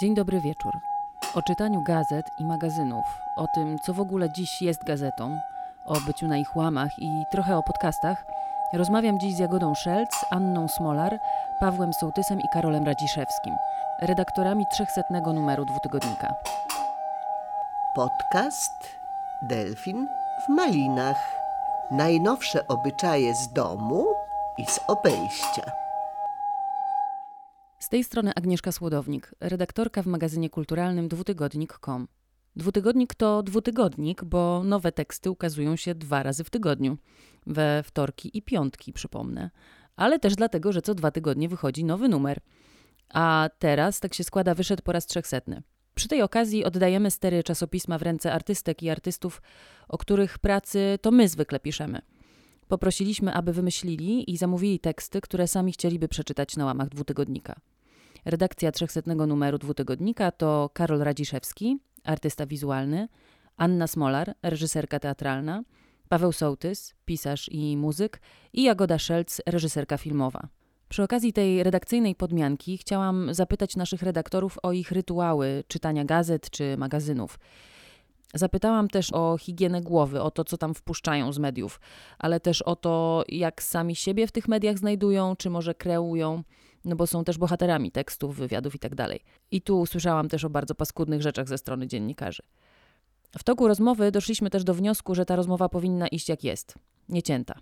Dzień dobry wieczór. O czytaniu gazet i magazynów, o tym, co w ogóle dziś jest gazetą, o byciu na ich łamach i trochę o podcastach, rozmawiam dziś z Jagodą Szelc, Anną Smolar, Pawłem Sołtysem i Karolem Radziszewskim, redaktorami 300 numeru dwutygodnika. Podcast Delfin w Malinach. Najnowsze obyczaje z domu i z obejścia. Z tej strony Agnieszka Słodownik, redaktorka w magazynie kulturalnym dwutygodnik.com. Dwutygodnik to dwutygodnik, bo nowe teksty ukazują się dwa razy w tygodniu. We wtorki i piątki, przypomnę. Ale też dlatego, że co dwa tygodnie wychodzi nowy numer. A teraz, tak się składa, wyszedł po raz trzechsetny. Przy tej okazji oddajemy stery czasopisma w ręce artystek i artystów, o których pracy to my zwykle piszemy. Poprosiliśmy, aby wymyślili i zamówili teksty, które sami chcieliby przeczytać na łamach dwutygodnika. Redakcja 300 numeru dwutygodnika to Karol Radziszewski, artysta wizualny, Anna Smolar, reżyserka teatralna, Paweł Sołtys, pisarz i muzyk i Jagoda Szelc, reżyserka filmowa. Przy okazji tej redakcyjnej podmianki chciałam zapytać naszych redaktorów o ich rytuały czytania gazet czy magazynów. Zapytałam też o higienę głowy, o to, co tam wpuszczają z mediów, ale też o to, jak sami siebie w tych mediach znajdują, czy może kreują, no bo są też bohaterami tekstów, wywiadów itd. Tak I tu usłyszałam też o bardzo paskudnych rzeczach ze strony dziennikarzy. W toku rozmowy doszliśmy też do wniosku, że ta rozmowa powinna iść jak jest, niecięta.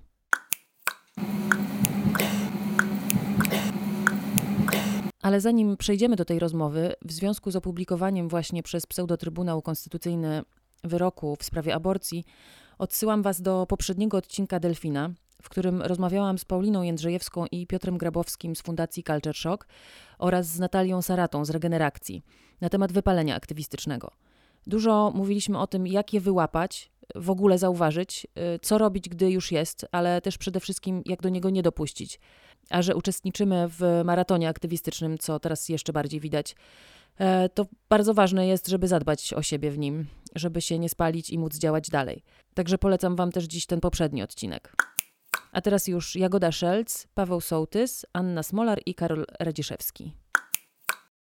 Ale zanim przejdziemy do tej rozmowy, w związku z opublikowaniem właśnie przez Pseudotrybunał Konstytucyjny wyroku w sprawie aborcji, odsyłam Was do poprzedniego odcinka Delfina, w którym rozmawiałam z Pauliną Jędrzejewską i Piotrem Grabowskim z Fundacji Culture Shock oraz z Natalią Saratą z Regenerakcji na temat wypalenia aktywistycznego. Dużo mówiliśmy o tym, jak je wyłapać, w ogóle zauważyć, y, co robić, gdy już jest, ale też przede wszystkim, jak do niego nie dopuścić. A że uczestniczymy w maratonie aktywistycznym, co teraz jeszcze bardziej widać, e, to bardzo ważne jest, żeby zadbać o siebie w nim, żeby się nie spalić i móc działać dalej. Także polecam Wam też dziś ten poprzedni odcinek. A teraz już Jagoda Szelc, Paweł Sołtys, Anna Smolar i Karol Radziszewski.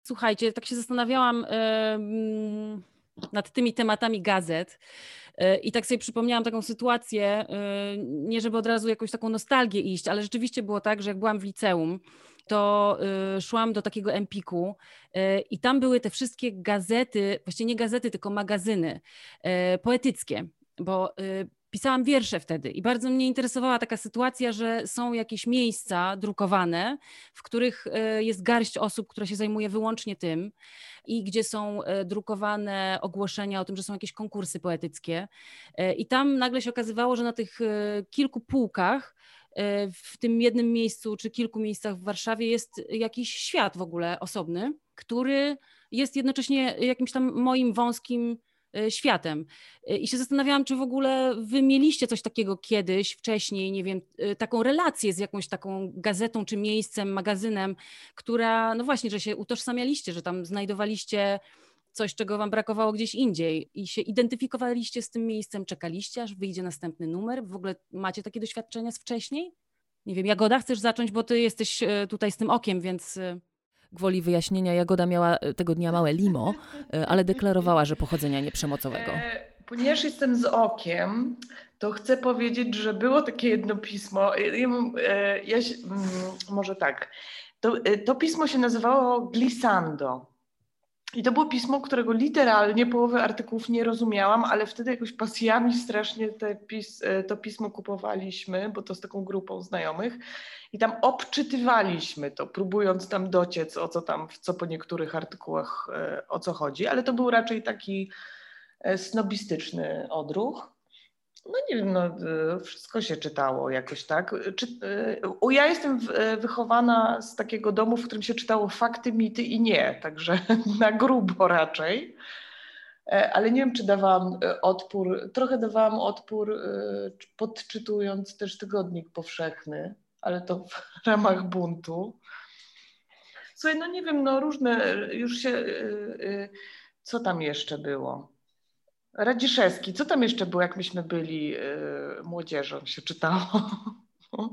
Słuchajcie, tak się zastanawiałam yy, nad tymi tematami gazet. E, I tak sobie przypomniałam taką sytuację, e, nie żeby od razu jakąś taką nostalgię iść, ale rzeczywiście było tak, że jak byłam w liceum, to szłam do takiego Empiku i tam były te wszystkie gazety, właściwie nie gazety, tylko magazyny poetyckie, bo pisałam wiersze wtedy i bardzo mnie interesowała taka sytuacja, że są jakieś miejsca drukowane, w których e, jest garść osób, która się zajmuje wyłącznie tym i gdzie są e, drukowane ogłoszenia o tym, że są jakieś konkursy poetyckie. E, I tam nagle się okazywało, że na tych kilku półkach w tym jednym miejscu czy kilku miejscach w Warszawie jest jakiś świat w ogóle osobny, który jest jednocześnie jakimś tam moim wąskim światem. E, I się zastanawiałam, czy w ogóle wy mieliście coś takiego kiedyś, wcześniej, nie wiem, e, taką relację z jakąś taką gazetą czy miejscem, magazynem, która, no właśnie, że się utożsamialiście, że tam znajdowaliście coś, czego wam brakowało gdzieś indziej i się identyfikowaliście z tym miejscem, czekaliście, aż wyjdzie następny numer. W ogóle macie takie doświadczenia z wcześniej? Nie wiem, Jagoda, chcesz zacząć, bo ty jesteś tutaj z tym okiem, więc Gwoli wyjaśnienia, Jagoda miała e, tego dnia małe limo, e, ale deklarowała, że pochodzenia nieprzemocowego. E, ponieważ jestem z okiem, to chcę powiedzieć, że było takie jedno pismo. Ja, może tak. To, to pismo się nazywało Glissando. I to było pismo, którego literalnie połowy artykułów nie rozumiałam, ale wtedy jakoś pasjami strasznie pis, to pismo kupowaliśmy, bo to z taką grupą znajomych i tam obczytywaliśmy to, próbując tam dociec o co tam, co po niektórych artykułach e, o co chodzi, ale to był raczej taki e, snobistyczny odruch. No nie wiem, no, e, wszystko się czytało jakoś tak. Czy, ja jestem wychowana z takiego domu, w którym się czytało fakty, mity i nie, także na grubo raczej. Ale nie wiem, czy dawałam odpór, trochę dawałam odpór podczytując też tygodnik powszechny ale to w ramach buntu. Słuchaj, no nie wiem, no różne, już się, y, y, co tam jeszcze było? Radziszewski, co tam jeszcze było, jak myśmy byli y, młodzieżą, się czytało? No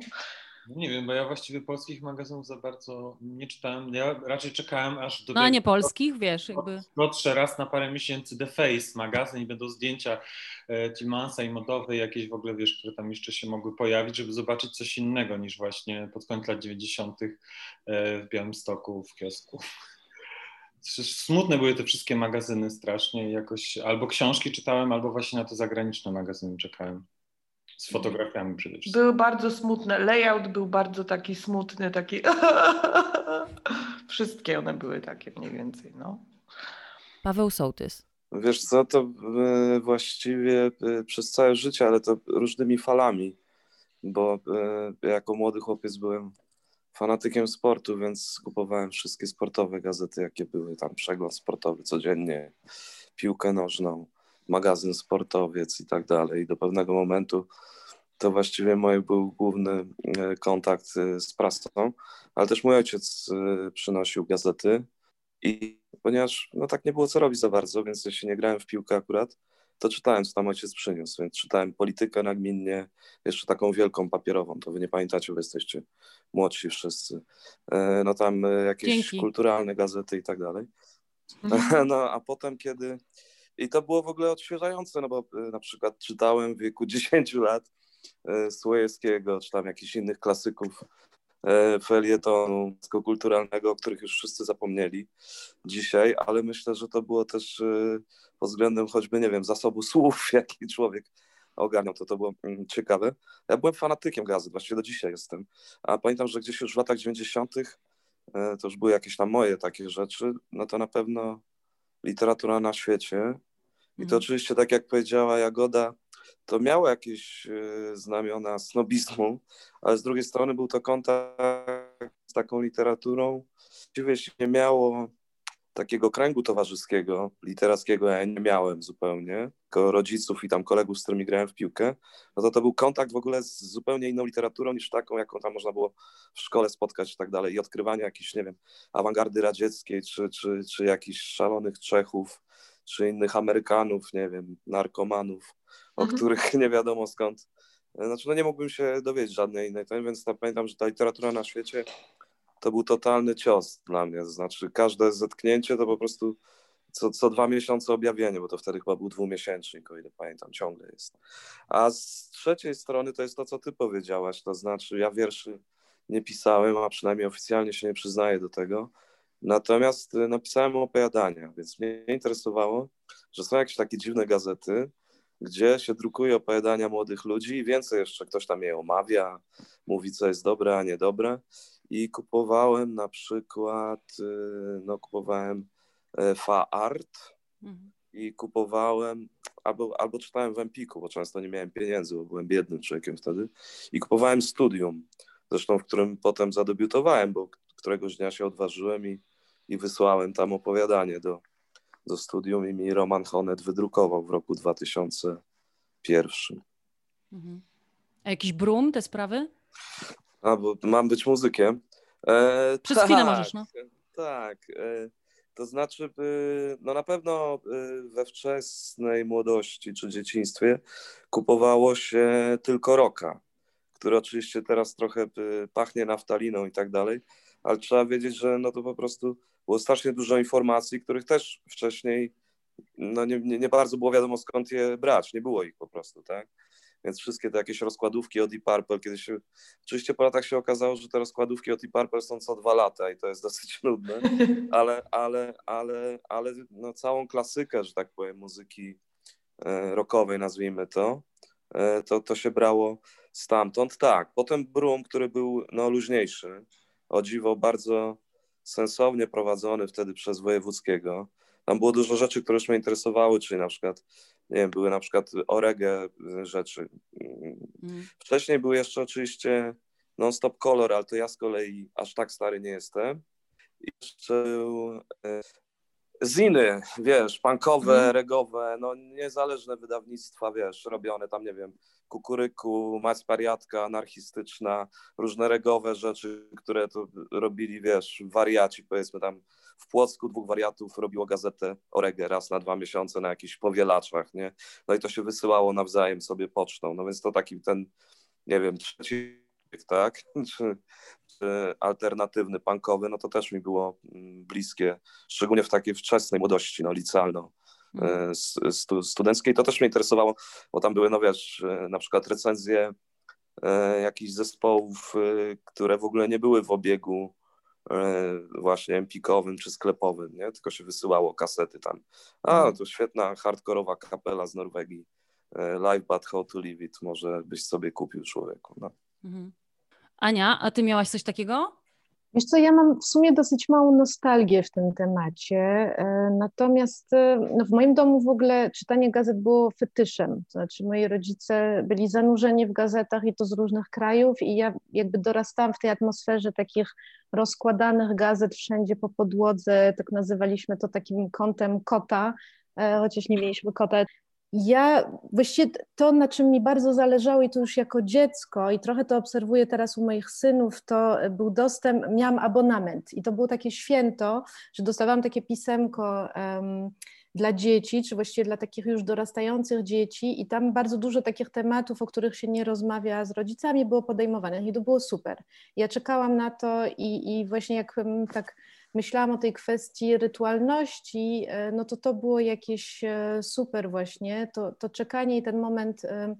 nie wiem, bo ja właściwie polskich magazynów za bardzo nie czytałem. Ja raczej czekałem aż do. No a nie polskich, wiesz, jakby. Dotrze raz na parę miesięcy The Face magazyn i będą zdjęcia e, Timansa i modowe jakieś w ogóle, wiesz, które tam jeszcze się mogły pojawić, żeby zobaczyć coś innego niż właśnie pod koniec lat 90. E, w Białymstoku w kiosku. Smutne były te wszystkie magazyny strasznie jakoś, albo książki czytałem, albo właśnie na te zagraniczne magazyny czekałem. Z fotografiami przede wszystkim. Były bardzo smutne. Layout był bardzo taki smutny, taki. Wszystkie one były takie mniej więcej, no. Paweł Sołtys. Wiesz co, to e, właściwie e, przez całe życie, ale to różnymi falami, bo e, jako młody chłopiec byłem fanatykiem sportu, więc kupowałem wszystkie sportowe gazety, jakie były, tam przegląd sportowy codziennie, piłkę nożną, magazyn sportowiec i tak dalej. Do pewnego momentu to właściwie mój był główny e, kontakt e, z prasą, ale też mój ojciec e, przynosił gazety i ponieważ no tak nie było co robić za bardzo, więc jeśli nie grałem w piłkę akurat, to czytałem, co tam ojciec przyniósł, więc czytałem politykę nagminnie, jeszcze taką wielką papierową, to wy nie pamiętacie, bo jesteście młodsi wszyscy. No tam jakieś Dzięki. kulturalne gazety i tak dalej. Mhm. No a potem, kiedy i to było w ogóle odświeżające, no bo y, na przykład czytałem w wieku 10 lat Słojewskiego, czy tam jakichś innych klasyków felietonu kulturalnego, o których już wszyscy zapomnieli dzisiaj, ale myślę, że to było też pod względem choćby, nie wiem, zasobu słów, jaki człowiek ogarniał, to to było mm, ciekawe. Ja byłem fanatykiem gazet, właściwie do dzisiaj jestem, a pamiętam, że gdzieś już w latach 90. to już były jakieś tam moje takie rzeczy, no to na pewno literatura na świecie, i to mhm. oczywiście, tak jak powiedziała Jagoda, to miało jakieś e, znamiona snobizmu, ale z drugiej strony był to kontakt z taką literaturą. Właściwie nie miało takiego kręgu towarzyskiego, literackiego ja nie miałem zupełnie, tylko rodziców i tam kolegów, z którymi grałem w piłkę, no to to był kontakt w ogóle z zupełnie inną literaturą niż taką, jaką tam można było w szkole spotkać i tak dalej. I odkrywanie jakiejś, nie wiem, awangardy radzieckiej, czy, czy, czy jakichś szalonych Czechów, czy innych Amerykanów, nie wiem, narkomanów, o mhm. których nie wiadomo skąd. Znaczy, no nie mógłbym się dowiedzieć żadnej innej, więc pamiętam, że ta literatura na świecie to był totalny cios dla mnie. Znaczy, każde zetknięcie to po prostu co, co dwa miesiące objawienie, bo to wtedy chyba był dwumiesięcznik, o ile pamiętam, ciągle jest. A z trzeciej strony to jest to, co ty powiedziałaś, to znaczy ja wierszy nie pisałem, a przynajmniej oficjalnie się nie przyznaję do tego, Natomiast y, napisałem opowiadania, więc mnie interesowało, że są jakieś takie dziwne gazety, gdzie się drukuje opowiadania młodych ludzi i więcej jeszcze ktoś tam je omawia, mówi co jest dobre, a niedobre. I kupowałem na przykład, y, no kupowałem e, Fa Art mhm. i kupowałem, albo, albo czytałem w Empiku, bo często nie miałem pieniędzy, bo byłem biednym człowiekiem wtedy. I kupowałem Studium, zresztą w którym potem zadebiutowałem, bo któregoś dnia się odważyłem i, i wysłałem tam opowiadanie do, do studium i mi Roman Honet wydrukował w roku 2001. Mhm. A jakiś brum, te sprawy? A, bo mam być muzykiem. E, Przez tak, chwilę możesz, no. Tak. E, to znaczy, no na pewno e, we wczesnej młodości czy dzieciństwie kupowało się tylko roka, który oczywiście teraz trochę e, pachnie naftaliną i tak dalej, ale trzeba wiedzieć, że no to po prostu było strasznie dużo informacji, których też wcześniej no nie, nie, nie bardzo było wiadomo skąd je brać, nie było ich po prostu, tak? Więc wszystkie te jakieś rozkładówki od Deep Purple, kiedy się, oczywiście po latach się okazało, że te rozkładówki od Deep Purple są co dwa lata i to jest dosyć nudne, ale, ale, ale, ale no całą klasykę, że tak powiem, muzyki e, rockowej, nazwijmy to, e, to, to się brało stamtąd. Tak, potem Brum, który był no, luźniejszy, o dziwo bardzo sensownie prowadzony wtedy przez Wojewódzkiego. Tam było dużo rzeczy, które już mnie interesowały, czyli na przykład, nie wiem, były na przykład orege rzeczy. Mm. Wcześniej był jeszcze oczywiście Non-Stop Color, ale to ja z kolei aż tak stary nie jestem. I jeszcze e, ziny, wiesz, punkowe, mm. regowe, no niezależne wydawnictwa, wiesz, robione tam, nie wiem, kukuryku, mać pariatka, anarchistyczna, różne regowe rzeczy, które to robili, wiesz, wariaci, powiedzmy tam w Płocku dwóch wariatów robiło gazetę o reggae raz na dwa miesiące na jakichś powielaczach, nie? No i to się wysyłało nawzajem sobie pocztą, no więc to taki ten, nie wiem, trzeci tak? Czy, czy alternatywny, punkowy, no to też mi było mm, bliskie, szczególnie w takiej wczesnej młodości, no licealno. Mhm. stu, studenckiej, to też mnie interesowało, bo tam były, no wiesz, na przykład recenzje e, jakichś zespołów, e, które w ogóle nie były w obiegu e, właśnie empikowym czy sklepowym, nie? tylko się wysyłało kasety tam. A, Mhm. to świetna hardkorowa kapela z Norwegii, e, Live But How to Live It, może byś sobie kupił człowieku. No. Mhm. Ania, a ty miałaś coś takiego? Wiesz co, ja mam w sumie dosyć małą nostalgię w tym temacie, e, natomiast e, no w moim domu w ogóle czytanie gazet było fetyszem, to znaczy moi rodzice byli zanurzeni w gazetach i to z różnych krajów i ja jakby dorastałam w tej atmosferze takich rozkładanych gazet wszędzie po podłodze, tak nazywaliśmy to takim kątem kota, e, chociaż nie mieliśmy kota. Ja właściwie to, na czym mi bardzo zależało i to już jako dziecko i trochę to obserwuję teraz u moich synów, to był dostęp, miałam abonament i to było takie święto, że dostawałam takie pisemko um, dla dzieci, czy właściwie dla takich już dorastających dzieci i tam bardzo dużo takich tematów, o których się nie rozmawia z rodzicami było podejmowanych i to było super. Ja czekałam na to i, i właśnie jak tak myślałam o tej kwestii rytualności, e, no to to było jakieś e, super właśnie, to, to czekanie i ten moment e,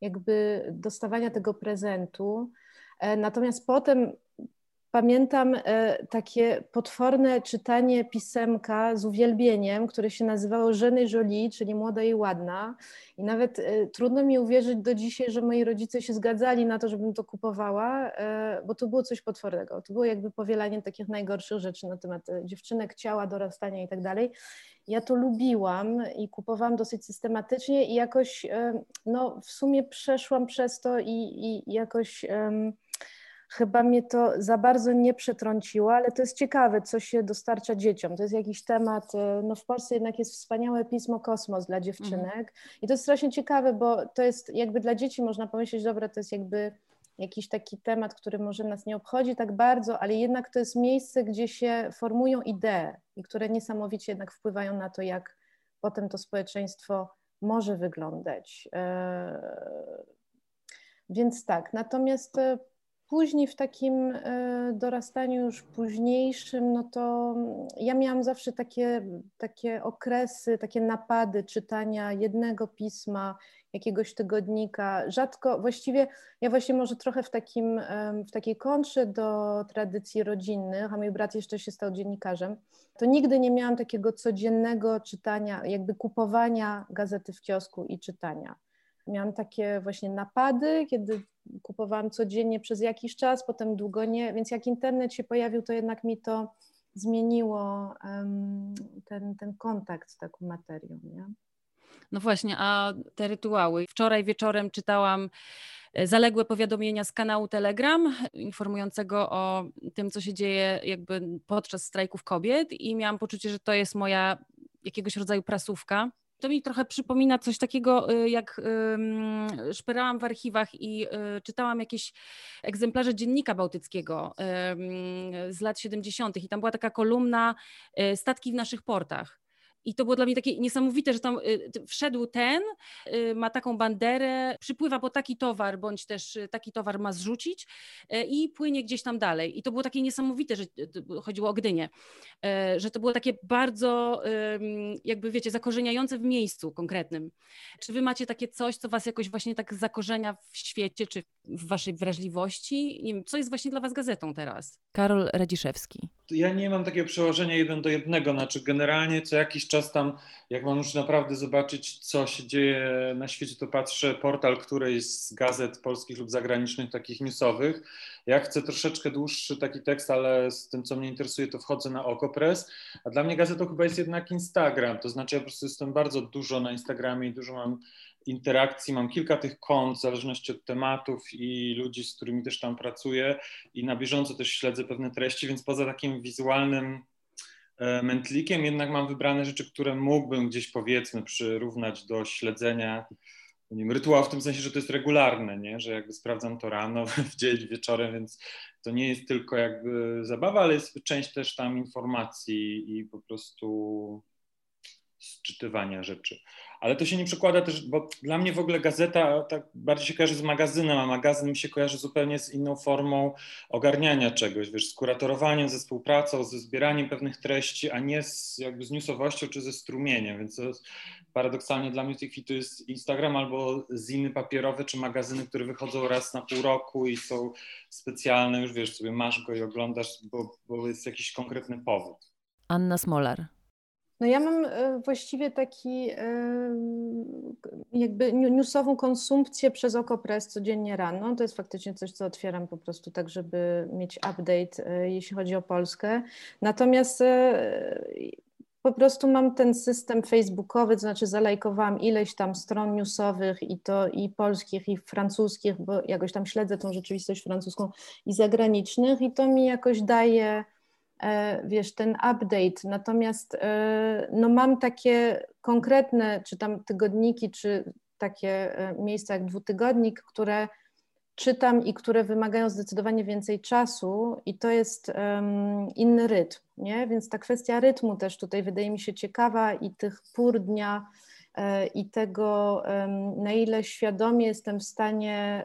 jakby dostawania tego prezentu. Natomiast potem pamiętam takie potworne czytanie pisemka z uwielbieniem, które się nazywało Żeny Jolie, czyli Młoda i Ładna. I nawet trudno mi uwierzyć do dzisiaj, że moi rodzice się zgadzali na to, żebym to kupowała, bo to było coś potwornego. To było jakby powielanie takich najgorszych rzeczy na temat dziewczynek, ciała, dorastania i tak dalej. Ja to lubiłam i kupowałam dosyć systematycznie i jakoś, no w sumie przeszłam przez to i, i jakoś... Um, chyba mnie to za bardzo nie przetrąciło, ale to jest ciekawe, co się dostarcza dzieciom. To jest jakiś temat, no w Polsce jednak jest wspaniałe pismo Kosmos dla dziewczynek mhm. i to jest strasznie ciekawe, bo to jest jakby dla dzieci można pomyśleć, dobra, to jest jakby jakiś taki temat, który może nas nie obchodzi tak bardzo, ale jednak to jest miejsce, gdzie się formują idee i które niesamowicie jednak wpływają na to, jak potem to społeczeństwo może wyglądać. Więc tak, natomiast Później w takim e, dorastaniu już późniejszym, no to ja miałam zawsze takie, takie okresy, takie napady czytania jednego pisma, jakiegoś tygodnika. Rzadko, właściwie ja właśnie może trochę w, takim, w takiej kontrze do tradycji rodzinnych, a mój brat jeszcze się stał dziennikarzem, to nigdy nie miałam takiego codziennego czytania, jakby kupowania gazety w kiosku i czytania. Miałam takie właśnie napady, kiedy kupowałam codziennie przez jakiś czas, potem długo nie, więc jak internet się pojawił, to jednak mi to zmieniło ten, ten kontakt z taką materią. Nie? No właśnie, a te rytuały. Wczoraj wieczorem czytałam e, zaległe powiadomienia z kanału Telegram, informującego o tym, co się dzieje jakby podczas strajków kobiet i miałam poczucie, że to jest moja jakiegoś rodzaju prasówka, to mi trochę przypomina coś takiego, y, jak szperałam w archiwach i y, czytałam jakieś egzemplarze dziennika bałtyckiego z lat 70. i tam była taka kolumna y, statki w naszych portach. I to było dla mnie takie niesamowite, że tam y, wszedł ten, y, ma taką banderę, przypływa po taki towar, bądź też y, taki towar ma zrzucić i płynie gdzieś tam dalej. I to było takie niesamowite, że chodziło o Gdynię, że to było takie bardzo, jakby wiecie, zakorzeniające w miejscu konkretnym. Czy wy macie takie coś, co was jakoś właśnie tak zakorzenia w świecie, czy w waszej wrażliwości? Nie wiem, co jest właśnie dla was gazetą teraz? Karol Radziszewski. Ja nie mam takiego przełożenia jeden do jednego, znaczy generalnie co jakiś czas tam, jak mam już naprawdę zobaczyć, co się dzieje na świecie, to patrzę portal którejś z gazet polskich lub zagranicznych, takich newsowych. Ja chcę troszeczkę dłuższy taki tekst, ale z tym, co mnie interesuje, to wchodzę na Okopres, a dla mnie gazetą chyba jest jednak Instagram, to znaczy ja po prostu jestem bardzo dużo na Instagramie i dużo mam interakcji, mam kilka tych kont w zależności od tematów i ludzi, z którymi też tam pracuję i na bieżąco też śledzę pewne treści, więc poza takim wizualnym e, mętlikiem jednak mam wybrane rzeczy, które mógłbym gdzieś powiedzmy przyrównać do śledzenia wiem, rytuał w tym sensie, że to jest regularne, nie? że jakby sprawdzam to rano, w dzień, wieczorem, więc to nie jest tylko jakby zabawa, ale jest część też tam informacji i po prostu czytywania rzeczy. Ale to się nie przekłada też, bo dla mnie w ogóle gazeta tak bardziej się kojarzy z magazynem, a magazyn mi się kojarzy zupełnie z inną formą ogarniania czegoś, wiesz, z kuratorowaniem, ze współpracą, ze zbieraniem pewnych treści, a nie z, jakby z newsowością czy ze strumieniem, więc paradoksalnie dla mnie w tej chwili to jest Instagram albo ziny papierowe czy magazyny, które wychodzą raz na pół roku i są specjalne, już wiesz, sobie masz go i oglądasz, bo, bo jest jakiś konkretny powód. Anna Smolar. No ja mam e, właściwie taki e, jakby newsową konsumpcję przez Okopres codziennie rano. To jest faktycznie coś, co otwieram po prostu tak, żeby mieć update, e, jeśli chodzi o Polskę. Natomiast po prostu mam ten system facebookowy, to znaczy zalajkowałam ileś tam stron newsowych i to i polskich, i francuskich, bo jakoś tam śledzę tą rzeczywistość francuską i zagranicznych i to mi jakoś daje wiesz, ten update. Natomiast e, no mam takie konkretne, czy tam tygodniki, czy takie e, miejsca jak dwutygodnik, które czytam i które wymagają zdecydowanie więcej czasu i to jest um, inny rytm, nie? Więc ta kwestia rytmu też tutaj wydaje mi się ciekawa i tych pór dnia i tego, na ile świadomie jestem w stanie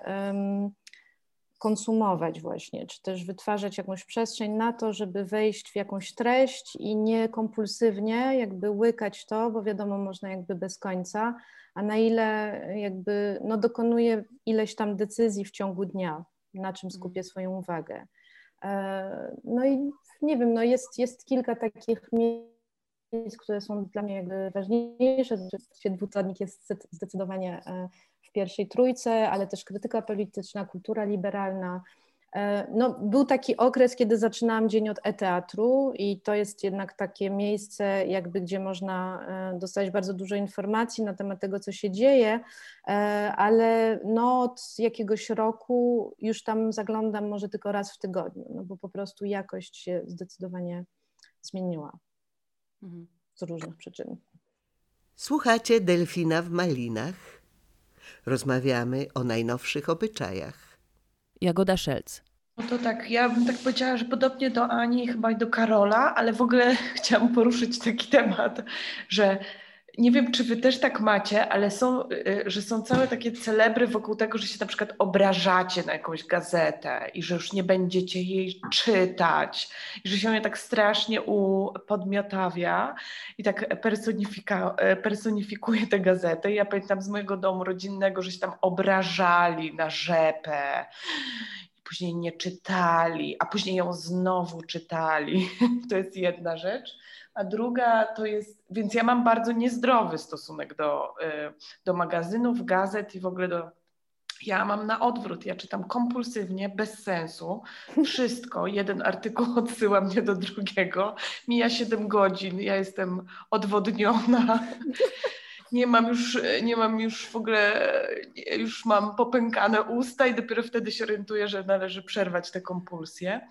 konsumować właśnie, czy też wytwarzać jakąś przestrzeń na to, żeby wejść w jakąś treść i nie kompulsywnie jakby łykać to, bo wiadomo, można jakby bez końca, a na ile jakby no dokonuję ileś tam decyzji w ciągu dnia, na czym skupię mhm. swoją uwagę. E, no i nie wiem, no jest, jest kilka takich miejsc, które są dla mnie jakby ważniejsze. Dwutadnik jest zdecydowanie e, w pierwszej trójce, ale też krytyka polityczna, kultura liberalna. E, no, był taki okres, kiedy zaczynałam dzień od e-teatru i to jest jednak takie miejsce, jakby gdzie można e, dostać bardzo dużo informacji na temat tego, co się dzieje, e, ale no, od jakiegoś roku już tam zaglądam może tylko raz w tygodniu, no bo po prostu jakość się zdecydowanie zmieniła mhm. z różnych przyczyn. Słuchacie Delfina w Malinach Rozmawiamy o najnowszych obyczajach. Jagoda Szelc. No to tak, ja bym tak powiedziała, że podobnie do Ani, chyba i do Karola, ale w ogóle chciałam poruszyć taki temat, że nie wiem, czy wy też tak macie, ale są, y, że są całe takie celebry wokół tego, że się na przykład obrażacie na jakąś gazetę i że już nie będziecie jej czytać, i że się je tak strasznie upodmiotawia i tak e, personifikuje tę gazetę. Ja pamiętam z mojego domu rodzinnego, że się tam obrażali na rzepę później nie czytali, a później ją znowu czytali. To jest jedna rzecz a druga to jest, więc ja mam bardzo niezdrowy stosunek do, y, do magazynów, gazet i w ogóle do. Ja mam na odwrót, ja czytam kompulsywnie, bez sensu, wszystko, jeden artykuł odsyła mnie do drugiego, mija 7 godzin, ja jestem odwodniona, nie mam już, nie mam już w ogóle, już mam popękane usta i dopiero wtedy się orientuję, że należy przerwać te kompulsje.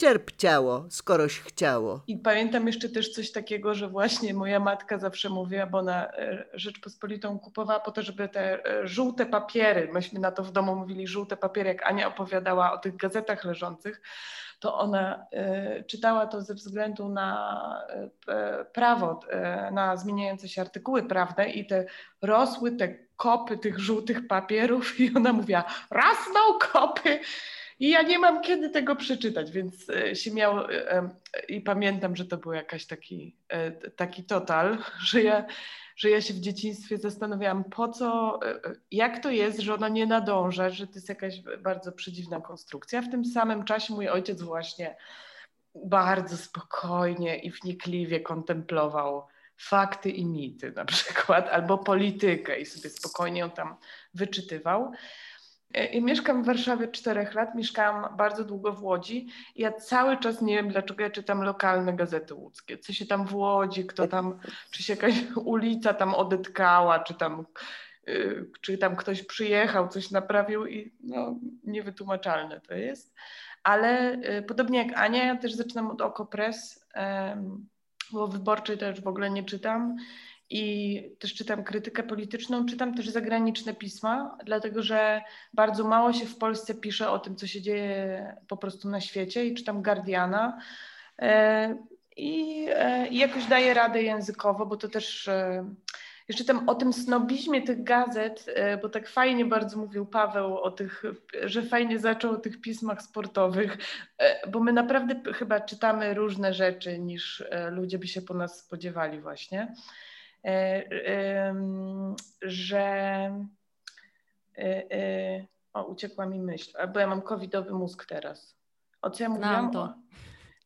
Cierp ciało, skoroś chciało. I pamiętam jeszcze też coś takiego, że właśnie moja matka zawsze mówiła, bo na e, Rzeczpospolitą kupowała po to, żeby te e, żółte papiery, myśmy na to w domu mówili żółte papiery, jak Ania opowiadała o tych gazetach leżących, to ona y, czytała to ze względu na y, prawo, y, na zmieniające się artykuły prawne i te rosły te kopy tych żółtych papierów i ona mówiła, rosną kopy i ja nie mam kiedy tego przeczytać, więc e, się miał e, e, i pamiętam, że to był jakaś taki, taki total, że ja, że ja się w dzieciństwie zastanawiałam, po co, jak to jest, że ona nie nadąża, że to jest jakaś bardzo przedziwna konstrukcja. W tym samym czasie mój ojciec właśnie bardzo spokojnie i wnikliwie kontemplował fakty i mity na przykład, albo politykę i sobie spokojnie ją tam wyczytywał. I mieszkam w Warszawie czterech lat, mieszkałam bardzo długo w Łodzi. Ja cały czas nie wiem, dlaczego ja czytam lokalne gazety łódzkie. Co się tam w Łodzi, kto tam, czy się jakaś ulica tam odetkała, czy tam, yy, czy tam ktoś przyjechał, coś naprawił i no, niewytłumaczalne to jest. Ale yy, podobnie jak Ania, ja też zaczynam od Okopres, yy, bo wyborczej też w ogóle nie czytam i też czytam krytykę polityczną, czytam też zagraniczne pisma, dlatego że bardzo mało się w Polsce pisze o tym, co się dzieje po prostu na świecie i czytam Guardiana. E, i, e, i jakoś daję radę językowo, bo to też e, jeszcze tam o tym snobizmie tych gazet, bo tak fajnie bardzo mówił Paweł o tych, że fajnie zaczął o tych pismach sportowych, bo my naprawdę chyba czytamy różne rzeczy niż ludzie by się po nas spodziewali właśnie. Że o, uciekła mi myśl, bo ja mam covidowy mózg teraz. O co ja mówiłam? to.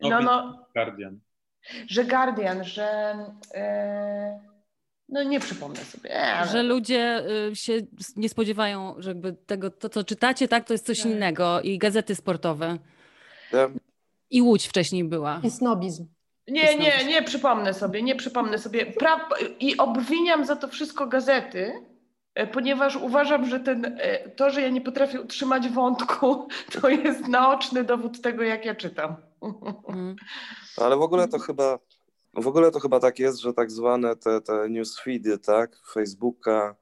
No, no. Guardian. Że Guardian, że. E, no nie przypomnę sobie. E, ale... Że ludzie y, się nie spodziewają, że jakby tego, to co czytacie, tak, to jest coś tak. innego. I gazety sportowe. Ja. I Łódź wcześniej była. I snobizm. Nie, nie, nie przypomnę sobie, nie przypomnę sobie. Pra... I obwiniam za to wszystko gazety, E, ponieważ uważam, że ten, e, to, że ja nie potrafię utrzymać wątku, to jest naoczny dowód tego, jak ja czytam. Mm. Ale w ogóle to chyba w ogóle to chyba tak jest, że tak zwane te, te newsfeedy, tak, Facebooka,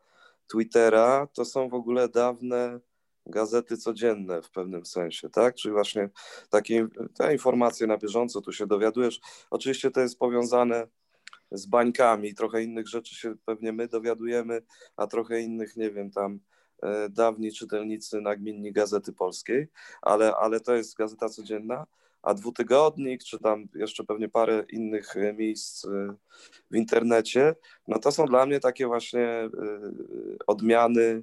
Twittera, to są w ogóle dawne gazety codzienne w pewnym sensie, tak? Czyli właśnie takie te informacje na bieżąco, tu się dowiadujesz. Oczywiście to jest powiązane z bańkami, trochę innych rzeczy się pewnie my dowiadujemy, a trochę innych, nie wiem, tam e, dawni czytelnicy nagminni Gazety Polskiej, ale, ale to jest gazeta codzienna, a dwutygodnik, czy tam jeszcze pewnie parę innych e, miejsc e, w internecie, no to są dla mnie takie właśnie odmiany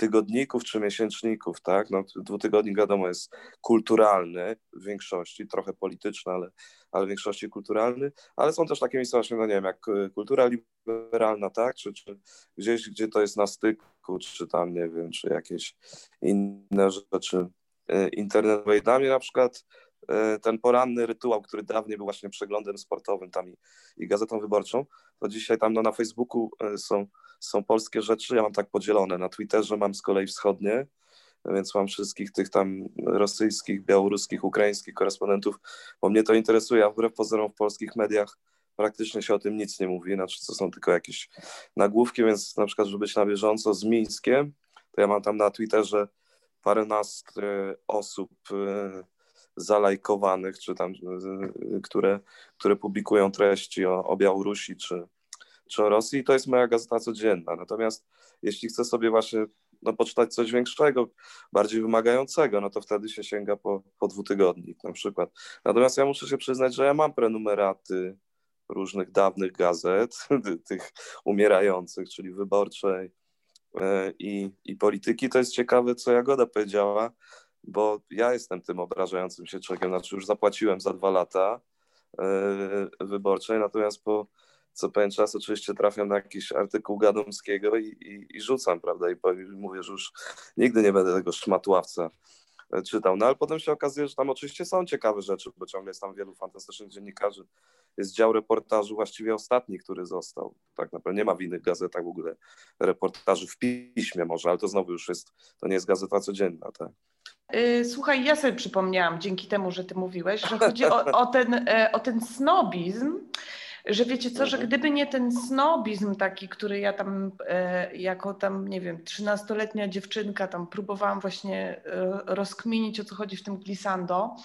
tygodników czy miesięczników, tak? No, dwutygodnik wiadomo jest kulturalny w większości, trochę polityczny, ale, ale w większości kulturalny, ale są też takie miejsca właśnie, no nie wiem, jak e, kultura liberalna, tak? Czy, czy gdzieś, gdzie to jest na styku, czy tam, nie wiem, czy jakieś inne rzeczy e, internetowe. I dla mnie na przykład e, ten poranny rytuał, który dawniej był właśnie przeglądem sportowym tam i, i gazetą wyborczą, to dzisiaj tam no, na Facebooku są są polskie rzeczy, ja mam tak podzielone. Na Twitterze mam z kolei wschodnie, więc mam wszystkich tych tam rosyjskich, białoruskich, ukraińskich korespondentów, bo mnie to interesuje, a wbrew pozorom w polskich mediach praktycznie się o tym nic nie mówi, znaczy to są tylko jakieś nagłówki, więc na przykład, żeby być na bieżąco z Mińskiem, to ja mam tam na Twitterze paręnaст osób e, zalajkowanych, czy tam, e, które, które publikują treści o, o Białorusi, czy, czy o Rosji, to jest moja gazeta codzienna. Natomiast jeśli chcę sobie właśnie no, poczytać coś większego, bardziej wymagającego, no to wtedy się sięga po, po dwutygodnik na przykład. Natomiast ja muszę się przyznać, że ja mam prenumeraty różnych dawnych gazet, tych umierających, czyli wyborczej e, i, i polityki. To jest ciekawe, co Jagoda powiedziała, bo ja jestem tym obrażającym się człowiekiem, znaczy już zapłaciłem za dwa lata e, wyborczej, natomiast po co pewien czas oczywiście trafiam na jakiś artykuł Gadomskiego i, i, i rzucam, prawda, i mówię, że już nigdy nie będę tego szmatławca e, czytał. No ale potem się okazuje, że tam oczywiście są ciekawe rzeczy, bo ciągle jest tam wielu fantastycznych dziennikarzy. Jest dział reportażu, właściwie ostatni, który został. Tak naprawdę nie ma w innych gazetach w ogóle reportaży w piśmie może, ale to znowu już jest, to nie jest gazeta codzienna, tak. Y, słuchaj, ja sobie przypomniałam dzięki temu, że ty mówiłeś, że chodzi o, o, ten, e, o ten snobizm, że wiecie co, że mhm. gdyby nie ten snobizm taki, który ja tam e, jako tam, nie wiem, trzynastoletnia dziewczynka tam próbowałam właśnie e, rozkminić, o co chodzi w tym glissando.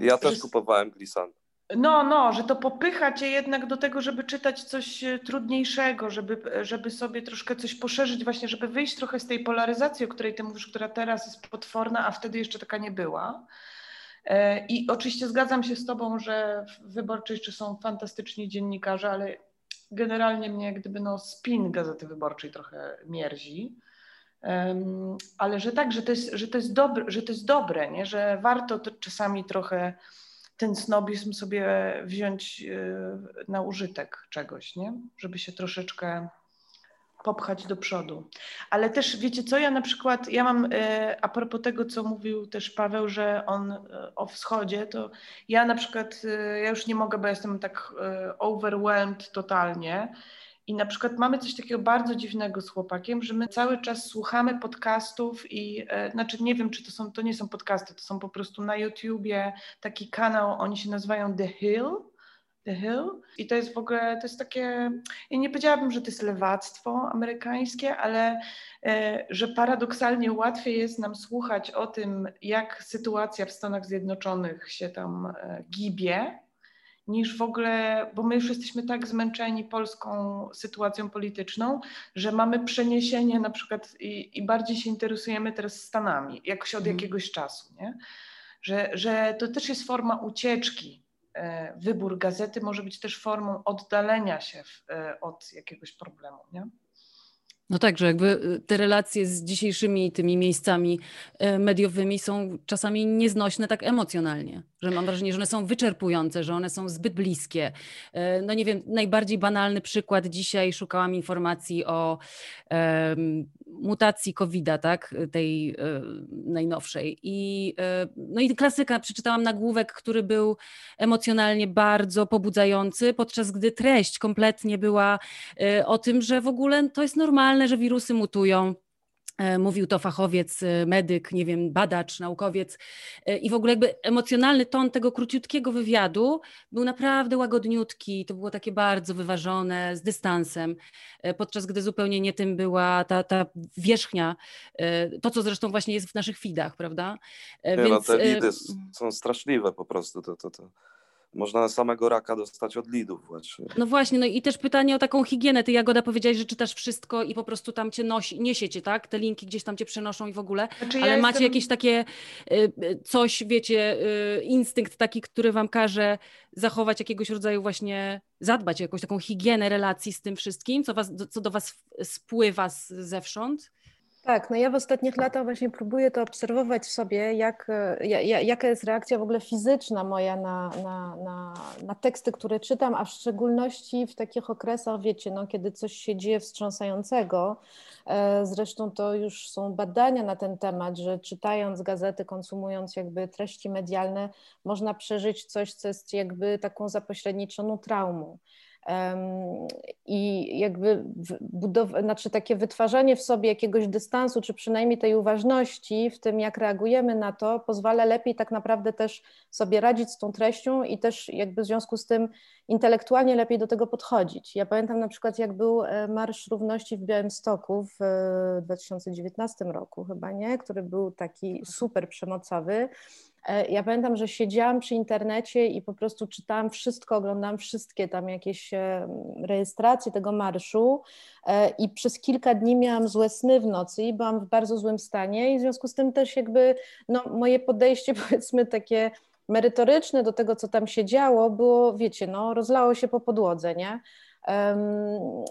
Ja też że, kupowałem glissando. No, no, że to popycha cię jednak do tego, żeby czytać coś e, trudniejszego, żeby, żeby sobie troszkę coś poszerzyć, właśnie, żeby wyjść trochę z tej polaryzacji, o której ty mówisz, która teraz jest potworna, a wtedy jeszcze taka nie była. E, I oczywiście zgadzam się z Tobą, że w Wyborczej jeszcze są fantastyczni dziennikarze, ale generalnie mnie gdyby no spin Gazety Wyborczej trochę mierzi. Um, ale że tak, że to jest, że to jest, dobre, że to jest dobre, nie? że warto czasami trochę ten snobizm sobie wziąć y, na użytek czegoś, nie? żeby się troszeczkę popchać do przodu. Ale też wiecie co, ja na przykład, ja mam e, a propos tego, co mówił też Paweł, że on e, o wschodzie, to ja na przykład, e, ja już nie mogę, bo jestem tak overwhelmed totalnie. I na przykład mamy coś takiego bardzo dziwnego z chłopakiem, że my cały czas słuchamy podcastów i znaczy nie wiem, czy to są, to nie są podcasty, to są po prostu na YouTubie taki kanał, oni się nazywają The Hill The Hill. I to jest w ogóle, to jest takie, ja nie powiedziałabym, że to jest lewactwo amerykańskie, ale e, że paradoksalnie łatwiej jest nam słuchać o tym, jak sytuacja w Stanach Zjednoczonych się tam e, gibie, niż w ogóle, bo my już jesteśmy tak zmęczeni polską sytuacją polityczną, że mamy przeniesienie na przykład i, i bardziej się interesujemy teraz Stanami, jakoś od mm. jakiegoś czasu, nie? Że, że to też jest forma ucieczki. E, wybór gazety może być też formą oddalenia się w, e, od jakiegoś problemu, nie? No tak, że jakby y, te relacje z dzisiejszymi tymi miejscami e, mediowymi są czasami nieznośne tak emocjonalnie, że mam wrażenie, że one są wyczerpujące, że one są zbyt bliskie. E, no nie wiem, najbardziej banalny przykład dzisiaj szukałam informacji o um, mutacji COVID-a, tak, tej um, najnowszej. I, um, no i klasyka, przeczytałam nagłówek, który był emocjonalnie bardzo pobudzający, podczas gdy treść kompletnie była o tym, że w ogóle to jest normalne, normalne, że wirusy mutują. E, mówił to fachowiec, e, medyk, nie wiem, badacz, naukowiec. E, I w ogóle jakby emocjonalny ton tego króciutkiego wywiadu był naprawdę łagodniutki. To było takie bardzo wyważone, z dystansem, podczas gdy zupełnie nie tym była ta, ta wierzchnia, to co zresztą właśnie jest w naszych feedach, prawda? Nie, Więc, no te lidy są straszliwe po prostu. To, to, to można samego raka dostać od lidów właśnie. No właśnie, no i też pytanie o taką higienę. Ty Jagoda powiedziałeś, że czytasz wszystko i po prostu tam cię nosi, niesiecie, tak? Te linki gdzieś tam cię przenoszą i w ogóle. Znaczy, Ale ja macie jestem... jakieś takie y, y, coś, wiecie, y, instynkt taki, który wam każe zachować jakiegoś rodzaju właśnie, zadbać o jakąś taką higienę relacji z tym wszystkim, co, was, co do was spływa z, zewsząd? Tak, no ja w ostatnich latach właśnie próbuję to obserwować w sobie, jak, jaka jest reakcja w ogóle fizyczna moja na, na, na, na, teksty, które czytam, a w szczególności w takich okresach, wiecie, no, kiedy coś się dzieje wstrząsającego. E, zresztą to już są badania na ten temat, że czytając gazety, konsumując jakby treści medialne, można przeżyć coś, co jest jakby taką zapośredniczoną traumą. I jakby budow- znaczy takie wytwarzanie w sobie jakiegoś dystansu, czy przynajmniej tej uważności w tym, jak reagujemy na to, pozwala lepiej tak naprawdę też sobie radzić z tą treścią i też jakby w związku z tym intelektualnie lepiej do tego podchodzić. Ja pamiętam na przykład, jak był e, Marsz Równości w Białymstoku w 2019 e, roku chyba, nie? Który był taki super przemocowy. E, ja pamiętam, że siedziałam przy internecie i po prostu czytałam wszystko, oglądałam wszystkie tam jakieś rejestracje tego marszu i przez kilka dni miałam złe sny w nocy i byłam w bardzo złym stanie i w związku z tym też jakby no, moje podejście powiedzmy takie merytoryczne do tego, co tam się działo, było, wiecie, no, rozlało się po podłodze, nie?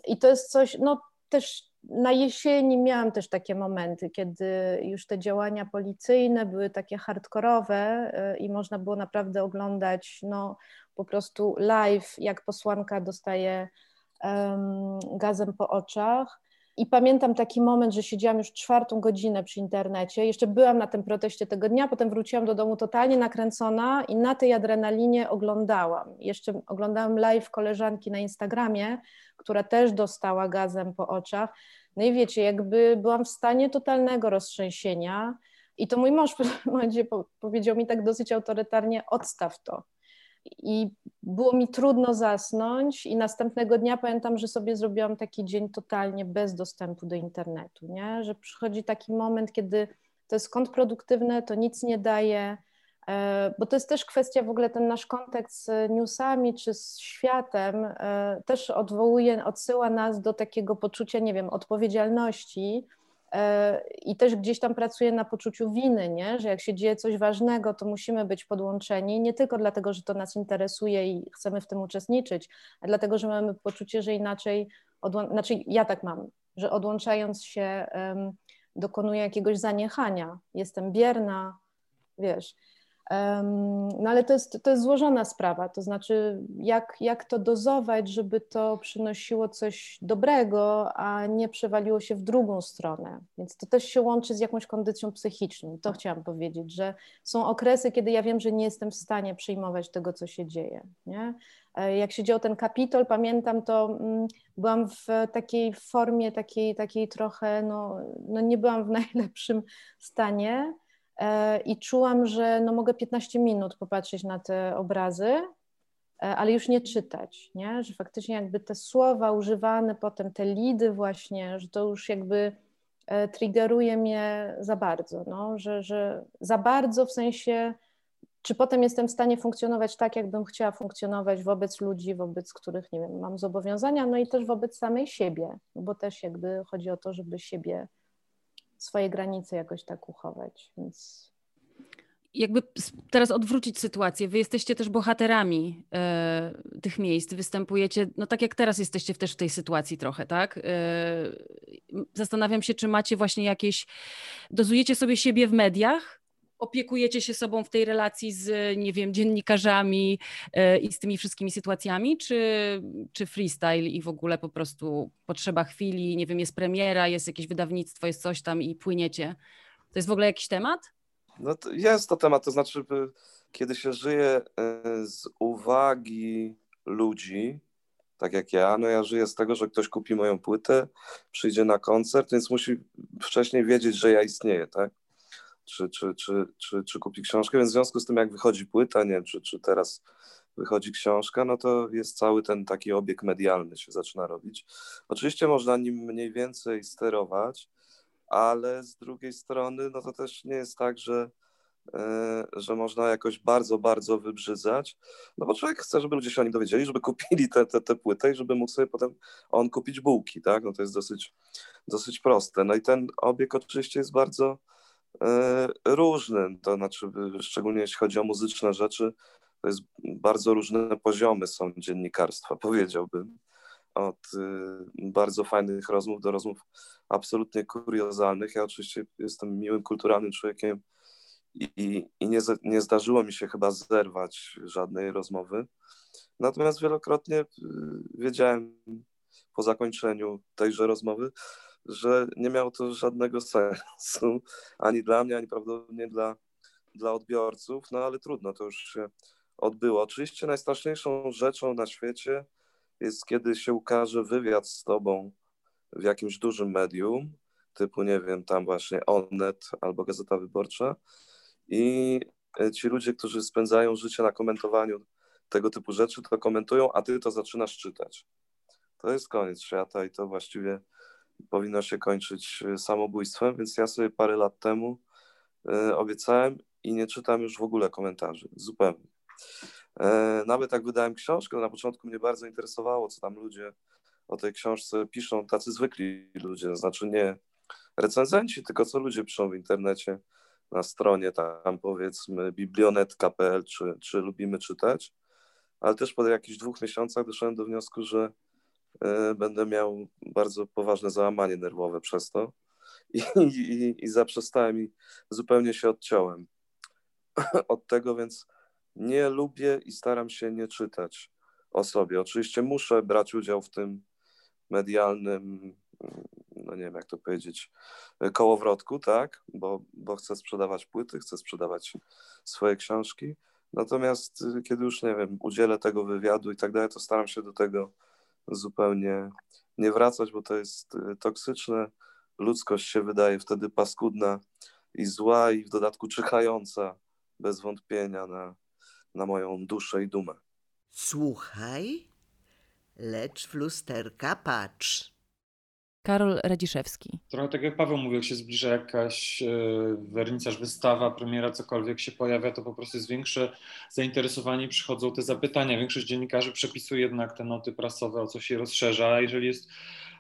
I to jest coś, no też na jesieni miałam też takie momenty, kiedy już te działania policyjne były takie hardkorowe y, i można było naprawdę oglądać, no, po prostu live, jak posłanka dostaje um, gazem po oczach. I pamiętam taki moment, że siedziałam już czwartą godzinę przy internecie. Jeszcze byłam na tym proteście tego dnia, potem wróciłam do domu totalnie nakręcona i na tej adrenalinie oglądałam. Jeszcze oglądałam live koleżanki na Instagramie, która też dostała gazem po oczach. No i wiecie, jakby byłam w stanie totalnego roztrzęsienia. I to mój mąż w momencie powiedział mi tak dosyć autorytarnie: odstaw to. I było mi trudno zasnąć, i następnego dnia pamiętam, że sobie zrobiłam taki dzień totalnie bez dostępu do internetu, nie? że przychodzi taki moment, kiedy to jest kontrproduktywne, to nic nie daje, bo to jest też kwestia w ogóle ten nasz kontekst z newsami czy z światem e, też odwołuje, odsyła nas do takiego poczucia, nie wiem, odpowiedzialności E, i też gdzieś tam pracuję na poczuciu winy, nie? że jak się dzieje coś ważnego, to musimy być podłączeni, nie tylko dlatego, że to nas interesuje i chcemy w tym uczestniczyć, a dlatego, że mamy poczucie, że inaczej, odłą- znaczy ja tak mam, że odłączając się um, dokonuję jakiegoś zaniechania, jestem bierna, wiesz, no ale to jest, to jest złożona sprawa, to znaczy jak, jak to dozować, żeby to przynosiło coś dobrego, a nie przewaliło się w drugą stronę. Więc to też się łączy z jakąś kondycją psychiczną. To chciałam powiedzieć, że są okresy, kiedy ja wiem, że nie jestem w stanie przyjmować tego, co się dzieje. Nie? E, jak się działo ten kapitol, pamiętam to, mm, byłam w takiej formie, takiej, takiej trochę, no, no nie byłam w najlepszym stanie, i czułam, że no mogę 15 minut popatrzeć na te obrazy, e, ale już nie czytać, nie? że faktycznie jakby te słowa używane potem, te lidy właśnie, że to już jakby e, triggeruje mnie za bardzo, no? że, że za bardzo w sensie czy potem jestem w stanie funkcjonować tak, jakbym chciała funkcjonować wobec ludzi, wobec których, nie wiem, mam zobowiązania, no i też wobec samej siebie, bo też jakby chodzi o to, żeby siebie, swoje granice jakoś tak uchować, więc jakby teraz odwrócić sytuację. Wy jesteście też bohaterami e, tych miejsc, występujecie, no tak jak teraz jesteście też w tej sytuacji trochę, tak? E, zastanawiam się, czy macie właśnie jakieś, dozujecie sobie siebie w mediach, opiekujecie się sobą w tej relacji z, nie wiem, dziennikarzami e, i z tymi wszystkimi sytuacjami, czy, czy freestyle i w ogóle po prostu potrzeba chwili, nie wiem, jest premiera, jest jakieś wydawnictwo, jest coś tam i płyniecie? To jest w ogóle jakiś temat? No to jest to temat, to znaczy, kiedy się żyje e, z uwagi ludzi, tak jak ja, no ja żyję z tego, że ktoś kupi moją płytę, przyjdzie na koncert, więc musi wcześniej wiedzieć, że ja istnieję, tak? Czy, czy, czy, czy, czy kupi książkę, więc w związku z tym, jak wychodzi płyta, nie czy, czy teraz wychodzi książka, no to jest cały ten taki obieg medialny się zaczyna robić. Oczywiście można nim mniej więcej sterować, ale z drugiej strony, no to też nie jest tak, że, e, że można jakoś bardzo, bardzo wybrzydzać, no bo człowiek chce, żeby ludzie się o nim dowiedzieli, żeby kupili te, te, te płytę i żeby mógł sobie potem on kupić bułki, tak, no to jest dosyć, dosyć proste. No i ten obieg oczywiście jest bardzo różny, to znaczy szczególnie jeśli chodzi o muzyczne rzeczy, to jest bardzo różne poziomy są dziennikarstwa, powiedziałbym od y, bardzo fajnych rozmów do rozmów absolutnie kuriozalnych. Ja oczywiście jestem miłym, kulturalnym człowiekiem i, i nie, nie zdarzyło mi się chyba zerwać żadnej rozmowy. Natomiast wielokrotnie y, wiedziałem po zakończeniu tejże rozmowy, że nie miało to żadnego sensu ani dla mnie, ani prawdopodobnie dla, dla odbiorców, no ale trudno, to już się odbyło. Oczywiście najstraszniejszą rzeczą na świecie jest, kiedy się ukaże wywiad z tobą w jakimś dużym medium, typu, nie wiem, tam właśnie Onet albo Gazeta Wyborcza i e, ci ludzie, którzy spędzają życie na komentowaniu tego typu rzeczy, to komentują, a ty to zaczynasz czytać. To jest koniec świata i to właściwie powinno się kończyć e, samobójstwem, więc ja sobie parę lat temu e, obiecałem i nie czytam już w ogóle komentarzy, zupełnie. E, nawet jak wydałem książkę, na początku mnie bardzo interesowało, co tam ludzie o tej książce piszą, tacy zwykli ludzie, znaczy nie recenzenci, tylko co ludzie piszą w internecie na stronie tam powiedzmy biblionet.pl, czy, czy lubimy czytać, ale też po jakichś dwóch miesiącach doszedłem do wniosku, że y, będę miał bardzo poważne załamanie nerwowe przez to i, i, i zaprzestałem i zupełnie się odciąłem od tego, więc nie lubię i staram się nie czytać o sobie. Oczywiście muszę brać udział w tym medialnym, no nie wiem jak to powiedzieć, kołowrotku, tak, bo, bo chcę sprzedawać płyty, chcę sprzedawać swoje książki. Natomiast y, kiedy już, nie wiem, udzielę tego wywiadu i tak dalej, to staram się do tego zupełnie nie wracać, bo to jest y, toksyczne. Ludzkość się wydaje wtedy paskudna i zła i w dodatku czyhająca bez wątpienia na, na moją duszę i dumę. Słuchaj, lecz w lusterka patrz. Karol Radziszewski. Trochę tak jak Paweł mówił, jak się zbliża jakaś e, wernicarz, wystawa, premiera, cokolwiek się pojawia, to po prostu jest większe zainteresowanie, przychodzą te zapytania. Większość dziennikarzy przepisuje jednak te noty prasowe, o co się rozszerza, jeżeli jest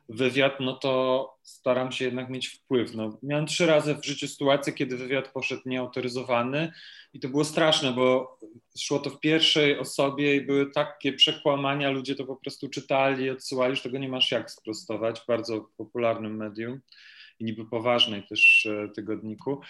wywiad, no to staram się jednak mieć wpływ. No, miałem trzy razy w życiu sytuację, kiedy wywiad poszedł nieautoryzowany i to było straszne, bo szło to w pierwszej osobie i były takie przekłamania, ludzie to po prostu czytali, odsyłali, że tego nie masz jak sprostować w bardzo popularnym medium i niby poważnej też e, tygodniku.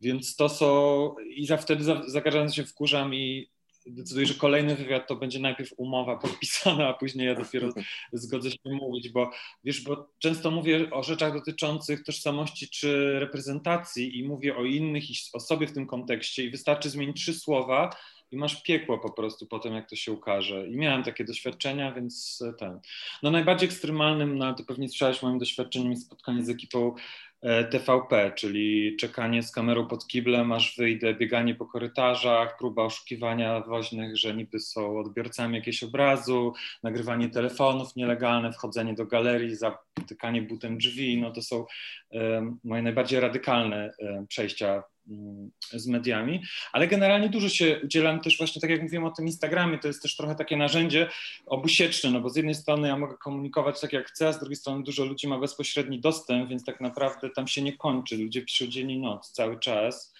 Więc to są, i za wtedy za, za każdym się wkurzam i decyduję, że kolejny wywiad to będzie najpierw umowa podpisana, a później ja dopiero zgodzę się mówić, bo wiesz, bo często mówię o rzeczach dotyczących tożsamości czy reprezentacji i mówię o innych i o sobie w tym kontekście i wystarczy zmienić trzy słowa i masz piekło po prostu po tym, jak to się ukaże. I miałem takie doświadczenia, więc ten. No najbardziej ekstremalnym, no to pewnie słyszałeś moim doświadczeniem spotkanie z ekipą E, TVP, czyli czekanie z kamerą pod kiblem, aż wyjdę, bieganie po korytarzach, próba oszukiwania woźnych, że niby są odbiorcami jakiegoś obrazu, nagrywanie telefonów nielegalne, wchodzenie do galerii, zatykanie butem drzwi, no to są e, moje najbardziej radykalne e, przejścia mm, z mediami, ale generalnie dużo się udzielam też właśnie, tak jak mówiłem o tym Instagramie, to jest też trochę takie narzędzie obusieczne, no bo z jednej strony ja mogę komunikować tak jak chcę, a z drugiej strony dużo ludzi ma bezpośredni dostęp, więc tak naprawdę tam się nie kończy, ludzie piszą dzień i noc cały czas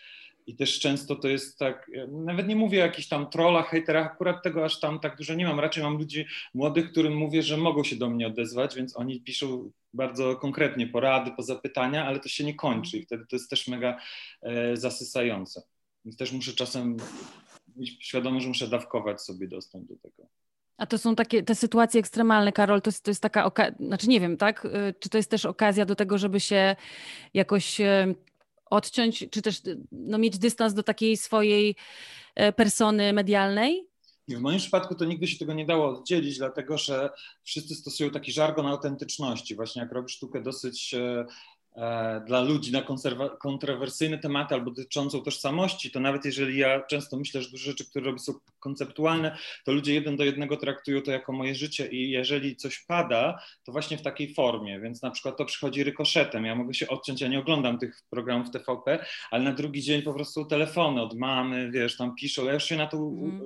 i też często to jest tak, nawet nie mówię o jakichś tam trollach, hejterach, akurat tego aż tam tak dużo nie mam. Raczej mam ludzi młodych, którym mówię, że mogą się do mnie odezwać, więc oni piszą bardzo konkretnie porady, po zapytania, ale to się nie kończy i wtedy to jest też mega e, zasysające. Więc też muszę czasem być świadomy, że muszę dawkować sobie dostęp do tego. A to są takie te sytuacje ekstremalne, Karol, to jest, to jest taka okazja, znaczy nie wiem, tak? Y, czy to jest też okazja do tego, żeby się jakoś e, odciąć, czy też no, mieć dystans do takiej swojej e, persony medialnej? W moim przypadku to nigdy się tego nie dało oddzielić, dlatego że wszyscy stosują taki żargon autentyczności. Właśnie jak robisz sztukę dosyć e, dla ludzi na kontrowersyjne tematy albo dotyczącą tożsamości, to nawet jeżeli ja często myślę, że duże rzeczy, które robię są konceptualne, to ludzie jeden do jednego traktują to jako moje życie i jeżeli coś pada, to właśnie w takiej formie, więc na przykład to przychodzi rykoszetem, ja mogę się odciąć, ja nie oglądam tych programów TVP, ale na drugi dzień po prostu telefony od mamy, wiesz, tam piszą, ja już się na to mm.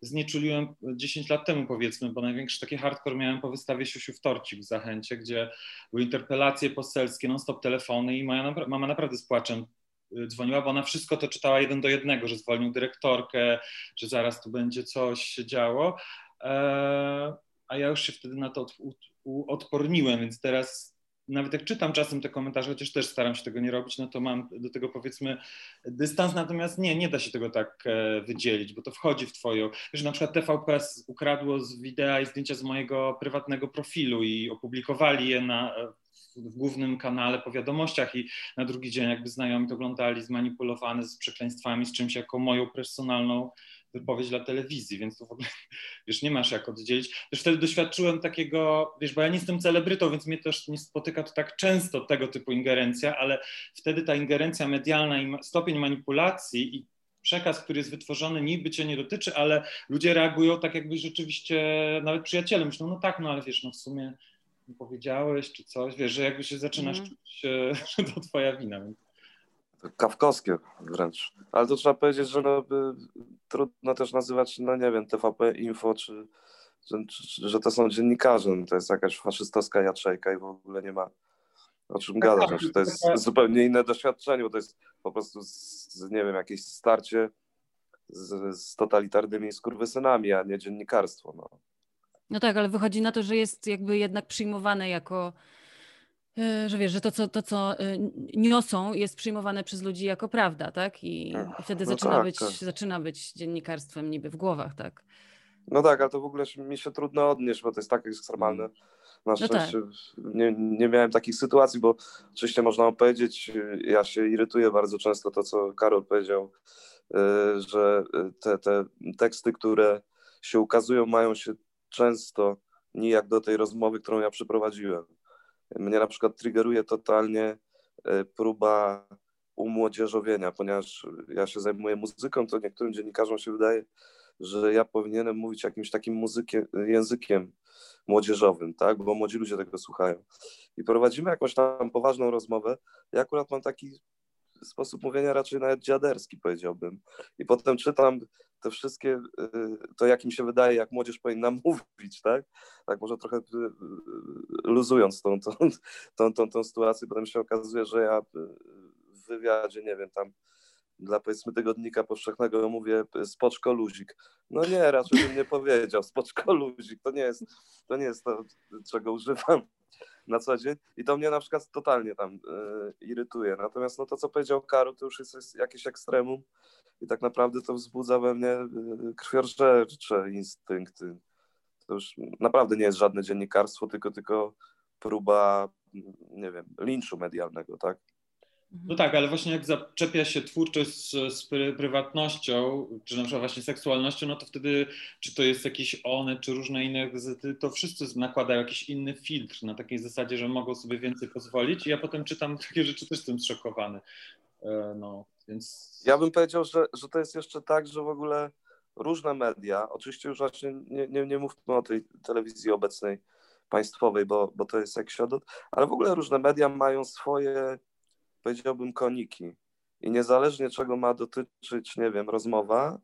znieczuliłem 10 lat temu powiedzmy, bo największy taki hardcore miałem po wystawie Siusiu w Torcik w Zachęcie, gdzie były interpelacje poselskie, non stop telefony i moja mama naprawdę z płaczem y, dzwoniła, bo ona wszystko to czytała jeden do jednego, że zwolnił dyrektorkę, że zaraz tu będzie coś się działo. E, a ja już się wtedy na to odporniłem, więc teraz nawet jak czytam czasem te komentarze, chociaż też staram się tego nie robić, no to mam do tego powiedzmy dystans, natomiast nie, nie da się tego tak e, wydzielić, bo to wchodzi w twoją, wiesz, na przykład TVP ukradło z wideo i zdjęcia z mojego prywatnego profilu i opublikowali je na w głównym kanale po wiadomościach i na drugi dzień jakby znajomi to oglądali zmanipulowany z przekleństwami, z czymś jako moją personalną wypowiedź dla telewizji, więc to w ogóle, wiesz, nie masz jak oddzielić. Też wtedy doświadczyłem takiego, wiesz, bo ja nie jestem celebrytą, więc mnie też nie spotyka to tak często tego typu ingerencja, ale wtedy ta ingerencja medialna i stopień manipulacji i przekaz, który jest wytworzony, niby cię nie dotyczy, ale ludzie reagują tak jakby rzeczywiście, nawet przyjaciele myślą, no tak, no ale wiesz, no w sumie powiedziałeś, czy coś, wiesz, że jakby się zaczynasz mm. czuć, że to twoja wina. To kawkowskie wręcz. Ale to trzeba powiedzieć, że no, trudno też nazywać, no nie wiem, TVP Info, czy, że, że to są dziennikarze. No, to jest jakaś faszystowska jaczejka i w ogóle nie ma o czym tak, gadać. Znaczy, to jest zupełnie inne doświadczenie, bo to jest po prostu, z, nie wiem, jakieś starcie z, z totalitarnymi skurwysynami, a nie dziennikarstwo. No. No tak, ale wychodzi na to, że jest jakby jednak przyjmowane jako, że wiesz, że to, co, to, co e, niosą, jest przyjmowane przez ludzi jako prawda, tak? I, i wtedy no zaczyna, tak, być, tak. zaczyna być dziennikarstwem niby w głowach, tak? No tak, ale to w ogóle mi się trudno odnieść, bo to jest tak ekstremalne. Na no szczęście tak. nie, nie miałem takich sytuacji, bo oczywiście można powiedzieć, ja się irytuję bardzo często to, co Karol powiedział, e, że te, te teksty, które się ukazują, mają się często nijak do tej rozmowy, którą ja przeprowadziłem. Mnie na przykład triggeruje totalnie e, próba umłodzieżowienia, ponieważ ja się zajmuję muzyką, to niektórym dziennikarzom się wydaje, że ja powinienem mówić jakimś takim muzykiem, językiem młodzieżowym, tak? bo młodzi ludzie tego słuchają. I prowadzimy jakąś tam poważną rozmowę. Ja akurat mam taki sposób mówienia raczej nawet dziaderski, powiedziałbym. I potem czytam te wszystkie, y, to jak mi się wydaje, jak młodzież powinna mówić, tak? Tak może trochę y, y, luzując tą, tą, tą, tą, tą sytuację, potem się okazuje, że ja w wywiadzie, nie wiem, tam dla powiedzmy tygodnika powszechnego mówię spoczko luzik. No nie, raczej bym nie powiedział spoczko luzik. To nie jest to, nie jest to czego używam na co dzień i to mnie na przykład totalnie tam y, irytuje. Natomiast no to, co powiedział Karol, to już jest, jakieś ekstremum i tak naprawdę to wzbudza we mnie y, krwiożercze instynkty. To już naprawdę nie jest żadne dziennikarstwo, tylko, tylko próba, nie wiem, linczu medialnego, tak? No tak, ale właśnie jak zaczepia się twórczość z, z, prywatnością, czy na przykład właśnie seksualnością, no to wtedy, czy to jest jakieś one, czy różne inne gazety, to wszyscy nakładają jakiś inny filtr na takiej zasadzie, że mogą sobie więcej pozwolić i ja potem czytam takie rzeczy, też jestem zszokowany. E, no, więc... Ja bym powiedział, że, że to jest jeszcze tak, że w ogóle różne media, oczywiście już właśnie nie, nie, nie mówmy o tej telewizji obecnej państwowej, bo, bo to jest jak siodot, ale w ogóle różne media mają swoje powiedziałbym koniki. i niezależnie czego ma dotyczyć, nie wiem, rozmowa,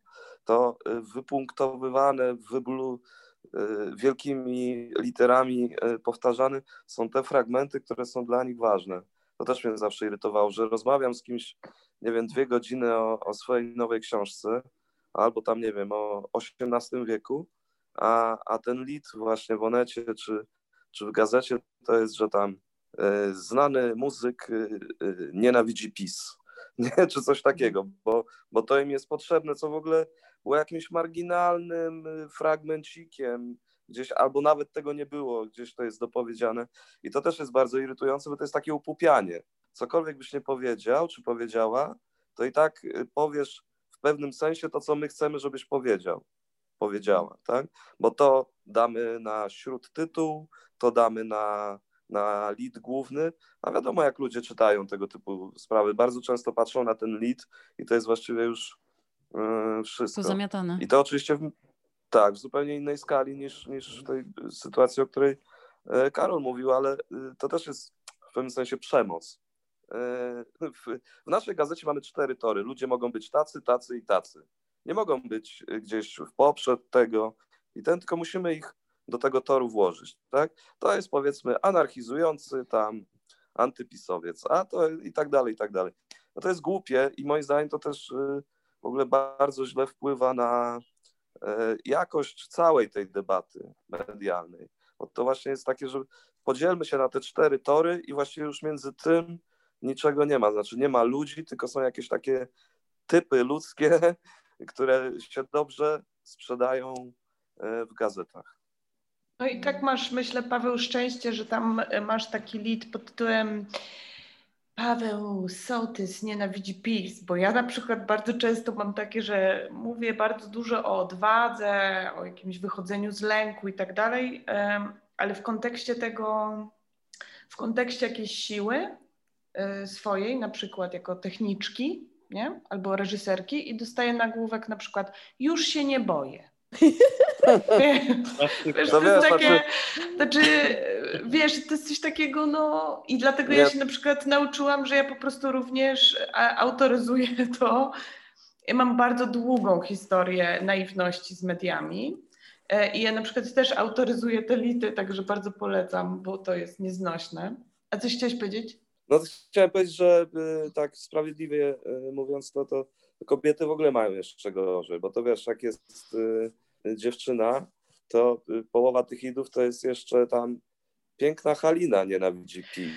to y, wypunktowywane w wyblu y, wielkimi literami y, powtarzane są te fragmenty, które są dla nich ważne. To też mnie zawsze irytowało, że rozmawiam z kimś, nie wiem, dwie godziny o, o swojej nowej książce, albo tam, nie wiem, o XVIII wieku, a, a ten lit właśnie w Onecie czy, czy w gazecie to jest, że tam znany muzyk y, y, nienawidzi PiS, nie? czy coś takiego, bo, bo to im jest potrzebne, co w ogóle było jakimś marginalnym fragmencikiem, gdzieś, albo nawet tego nie było, gdzieś to jest dopowiedziane. I to też jest bardzo irytujące, bo to jest takie upupianie. Cokolwiek byś nie powiedział, czy powiedziała, to i tak powiesz w pewnym sensie to, co my chcemy, żebyś powiedział powiedziała, tak? Bo to damy na śródtytuł, to damy na, na lead główny, a wiadomo jak ludzie czytają tego typu sprawy. Bardzo często patrzą na ten lead i to jest właściwie już yy, wszystko. zamiatane. I to oczywiście w, tak, w zupełnie innej skali niż, niż w tej sytuacji, o której yy, Karol mówił, ale yy, to też jest w pewnym sensie przemoc. Yy, w, w naszej gazecie mamy cztery tory. Ludzie mogą być tacy, tacy i tacy nie mogą być gdzieś w poprzek tego i ten, tylko musimy ich do tego toru włożyć, tak? To jest powiedzmy anarchizujący tam antypisowiec, a to i tak dalej, i tak dalej. No to jest głupie i moim zdaniem to też y, w ogóle bardzo źle wpływa na y, jakość całej tej debaty medialnej. Bo to właśnie jest takie, że podzielmy się na te cztery tory i właściwie już między tym niczego nie ma. Znaczy nie ma ludzi, tylko są jakieś takie typy ludzkie, które się dobrze sprzedają e, w gazetach. No i tak masz, myślę, Paweł, szczęście, że tam e, masz taki lit pod tytułem Paweł Sołtys nienawidzi PiS, bo ja na przykład bardzo często mam takie, że mówię bardzo dużo o odwadze, o jakimś wychodzeniu z lęku i tak dalej, ale w kontekście tego, w kontekście jakiejś siły e, swojej, na przykład jako techniczki, nie? albo reżyserki i dostaje nagłówek na przykład już się nie boję. wiesz, to jest takie, znaczy, wiesz, to jest coś takiego, no i dlatego ja się na przykład nauczyłam, że ja po prostu również autoryzuję to. Ja mam bardzo długą historię naiwności z mediami e, i ja na przykład też autoryzuję te lity, także bardzo polecam, bo to jest nieznośne. A coś chciałeś powiedzieć? No chciałem powiedzieć, że y, tak sprawiedliwie y, mówiąc, to, to kobiety w ogóle mają jeszcze gorzej, bo to wiesz, jak jest dziewczyna, to połowa tych idów to jest jeszcze tam piękna Halina nienawidzi kij.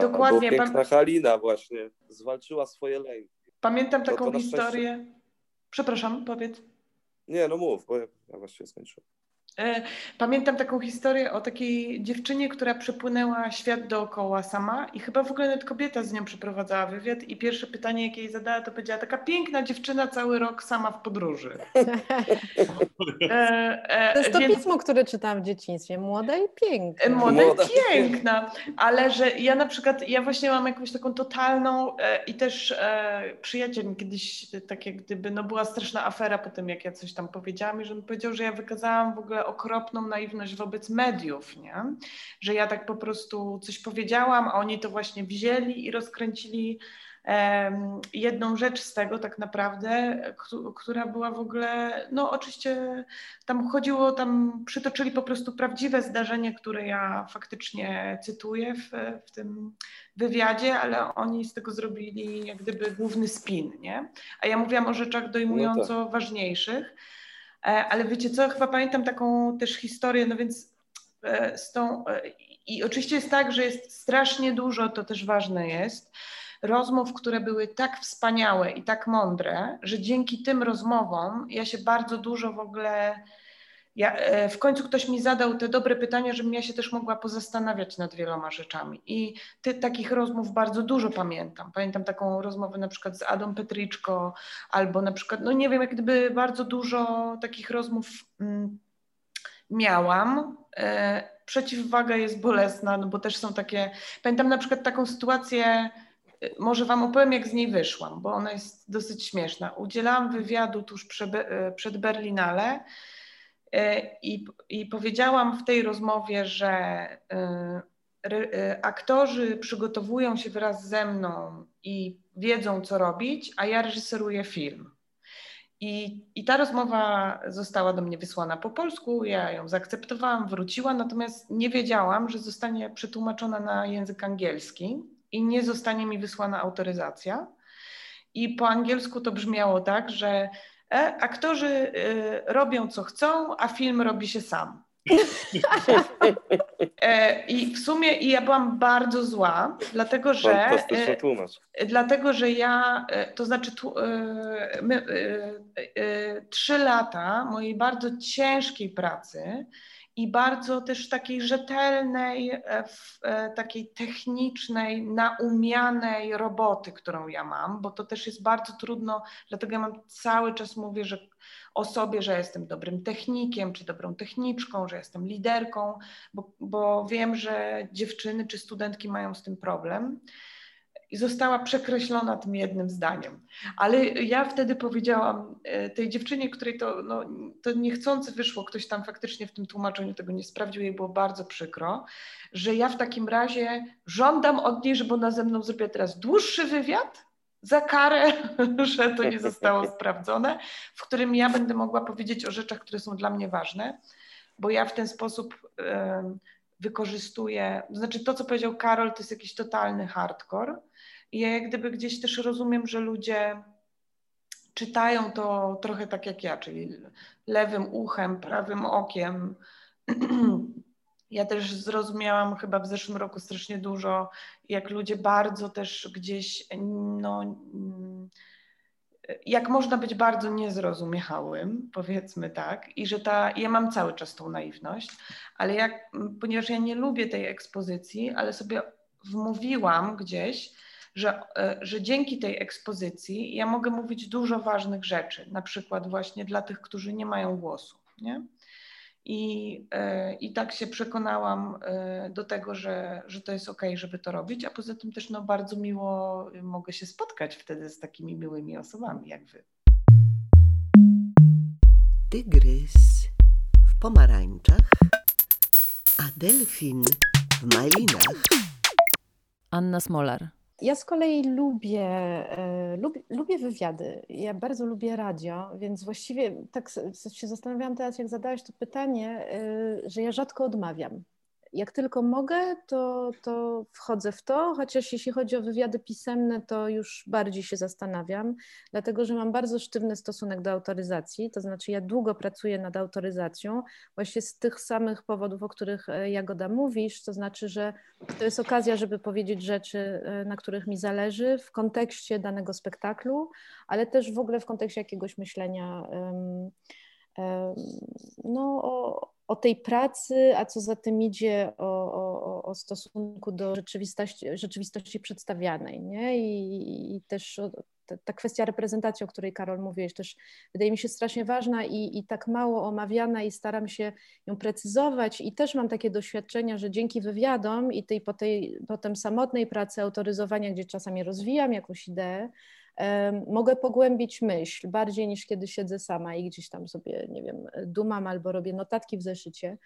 dokładnie. piękna pan... Halina właśnie zwalczyła swoje lęki. Pamiętam taką to, to historię. Szczęście... Przepraszam, powiedz. Nie, no mów, bo ja, ja właściwie skończyłem. E, pamiętam taką historię o takiej dziewczynie, która przepłynęła świat dookoła sama i chyba w ogóle nawet kobieta z nią przeprowadzała wywiad i pierwsze pytanie, jakie jej zadała, to powiedziała taka piękna dziewczyna cały rok sama w podróży. E, e, to jest to więc... pismo, które czytałam w dzieciństwie. Młoda i piękna. Młoda, Młoda i piękna. Ale że ja na przykład, ja właśnie mam jakąś taką totalną e, i też e, przyjaciel kiedyś tak jak gdyby, no była straszna afera po tym, jak ja coś tam powiedziałam i że on powiedział, że ja wykazałam w ogóle okropną naiwność wobec mediów, nie? że ja tak po prostu coś powiedziałam, a oni to właśnie wzięli i rozkręcili jedną rzecz z tego tak naprawdę, która była w ogóle, no oczywiście tam chodziło, tam przytoczyli po prostu prawdziwe zdarzenie, które ja faktycznie cytuję w, w tym wywiadzie, ale oni z tego zrobili jak gdyby główny spin, nie? A ja mówiłam o rzeczach dojmująco no tak. ważniejszych. E, ale wiecie co, chyba pamiętam taką też historię, no więc e, z tą, e, i oczywiście jest tak, że jest strasznie dużo, to też ważne jest, rozmów, które były tak wspaniałe i tak mądre, że dzięki tym rozmowom ja się bardzo dużo w ogóle ja, e, w końcu ktoś mi zadał te dobre pytania, żebym ja się też mogła pozastanawiać nad wieloma rzeczami. I ty, takich rozmów bardzo dużo pamiętam. Pamiętam taką rozmowę na przykład z Adą Petryczko, albo na przykład, no nie wiem, jak gdyby bardzo dużo takich rozmów mm, miałam. E, przeciwwaga jest bolesna, no bo też są takie. Pamiętam na przykład taką sytuację. E, może Wam opowiem, jak z niej wyszłam, bo ona jest dosyć śmieszna. Udzielałam wywiadu tuż przed Berlinale E, I, I powiedziałam w tej rozmowie, że e, aktorzy przygotowują się wraz ze mną i wiedzą, co robić, a ja reżyseruję film. I, I ta rozmowa została do mnie wysłana po polsku, ja ją zaakceptowałam, wróciła, natomiast nie wiedziałam, że zostanie przetłumaczona na język angielski i nie zostanie mi wysłana autoryzacja. I po angielsku to brzmiało tak, że e, aktorzy y, robią co chcą, a film robi się sam. E, I w sumie i ja byłam bardzo zła, dlatego że. Fantastyczny tłumacz. E, dlatego, że ja, e, to znaczy tu, my, trzy lata mojej bardzo ciężkiej pracy i bardzo też takiej rzetelnej, takiej technicznej, naumianej roboty, którą ja mam, bo to też jest bardzo trudno, dlatego ja mam cały czas mówię, że o sobie, że jestem dobrym technikiem, czy dobrą techniczką, że jestem liderką, bo, bo wiem, że dziewczyny czy studentki mają z tym problem i została przekreślona tym jednym zdaniem. Ale ja wtedy powiedziałam e, tej dziewczynie, której to, no, to niechcący wyszło, ktoś tam faktycznie w tym tłumaczeniu tego nie sprawdził, jej było bardzo przykro, że ja w takim razie żądam od niej, żeby ona ze mną zrobiła teraz dłuższy wywiad, za karę, że to nie zostało sprawdzone, w którym ja będę mogła powiedzieć o rzeczach, które są dla mnie ważne, bo ja w ten sposób wykorzystuję, znaczy to, co powiedział Karol, to jest jakiś totalny hardcore. Ja jak gdyby gdzieś też rozumiem, że ludzie czytają to trochę tak jak ja, czyli lewym uchem, prawym okiem. Ja też zrozumiałam chyba w zeszłym roku strasznie dużo, jak ludzie bardzo też gdzieś, no, jak można być bardzo niezrozumiałym, powiedzmy tak, i że ta, ja mam cały czas tą naiwność, ale jak, ponieważ ja nie lubię tej ekspozycji, ale sobie wmówiłam gdzieś, że, e, że dzięki tej ekspozycji ja mogę mówić dużo ważnych rzeczy, na przykład właśnie dla tych, którzy nie mają głosu. Nie? I, e, I tak się przekonałam e, do tego, że, że to jest ok, żeby to robić, a poza tym też no, bardzo miło mogę się spotkać wtedy z takimi miłymi osobami jak wy. Tygrys w pomarańczach, a delfin w malinach. Anna Smolar. Ja z kolei lubię, e, lubię, lubię wywiady. Ja bardzo lubię radio, więc właściwie tak się zastanawiałam teraz, jak zadałeś to pytanie, e, że ja rzadko odmawiam jak tylko mogę, to, to wchodzę w to, chociaż jeśli chodzi o wywiady pisemne, to już bardziej się zastanawiam, dlatego że mam bardzo sztywny stosunek do autoryzacji, to znaczy ja długo pracuję nad autoryzacją, właśnie z tych samych powodów, o których e, Jagoda mówisz, to znaczy, że to jest okazja, żeby powiedzieć rzeczy, e, na których mi zależy w kontekście danego spektaklu, ale też w ogóle w kontekście jakiegoś myślenia no, o, o tej pracy, a co za tym idzie o, o, o stosunku do rzeczywistości, rzeczywistości przedstawianej. Nie? I, i też ta, ta, kwestia reprezentacji, o której Karol mówiłeś, też wydaje mi się strasznie ważna i, i tak mało omawiana i staram się ją precyzować i też mam takie doświadczenia, że dzięki wywiadom i tej, po tej potem samotnej pracy autoryzowania, gdzie czasami rozwijam jakąś ideę, mogę pogłębić myśl bardziej niż kiedy siedzę sama i gdzieś tam sobie, nie wiem, dumam albo robię notatki w zeszycie.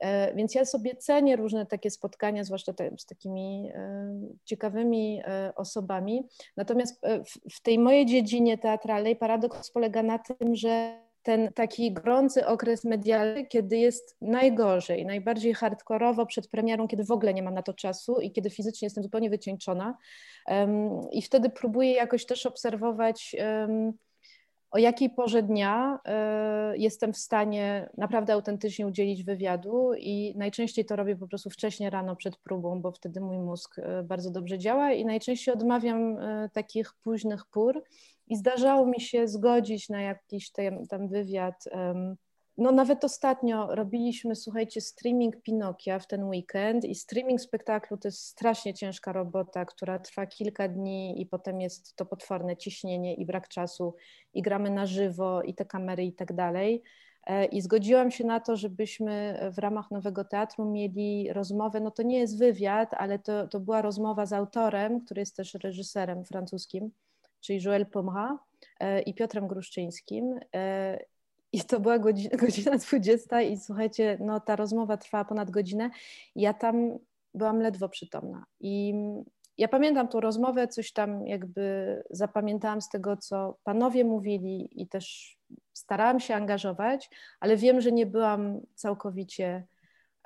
E, więc ja sobie cenię różne takie spotkania, zwłaszcza z takimi ciekawymi e, osobami. Natomiast e, w tej mojej dziedzinie teatralnej paradoks polega na tym, że ten taki gorący okres medialny, kiedy jest najgorzej, najbardziej hardkorowo przed premierą, kiedy w ogóle nie mam na to czasu i kiedy fizycznie jestem zupełnie wycieńczona. I wtedy próbuję jakoś też obserwować, o jakiej porze dnia e, jestem w stanie naprawdę autentycznie udzielić wywiadu i najczęściej to robię po prostu wcześnie rano przed próbą, bo wtedy mój mózg e, bardzo dobrze działa i najczęściej odmawiam e, takich późnych pór i zdarzało mi się zgodzić na jakiś tam, tam wywiad. No nawet ostatnio robiliśmy, słuchajcie, streaming Pinokia w ten weekend i streaming spektaklu to jest strasznie ciężka robota, która trwa kilka dni i potem jest to potworne ciśnienie i brak czasu i gramy na żywo i te kamery i tak dalej. E, I zgodziłam się na to, żebyśmy w ramach Nowego Teatru mieli rozmowę, no to nie jest wywiad, ale to, to była rozmowa z autorem, który jest też reżyserem francuskim, czyli Joël Pomra e, i Piotrem Gruszczyńskim. E, I to była godzina, godzina 20 i słuchajcie, no ta rozmowa trwała ponad godzinę. Ja tam byłam ledwo przytomna. I ja pamiętam tą rozmowę, coś tam jakby zapamiętałam z tego, co panowie mówili i też starałam się angażować, ale wiem, że nie byłam całkowicie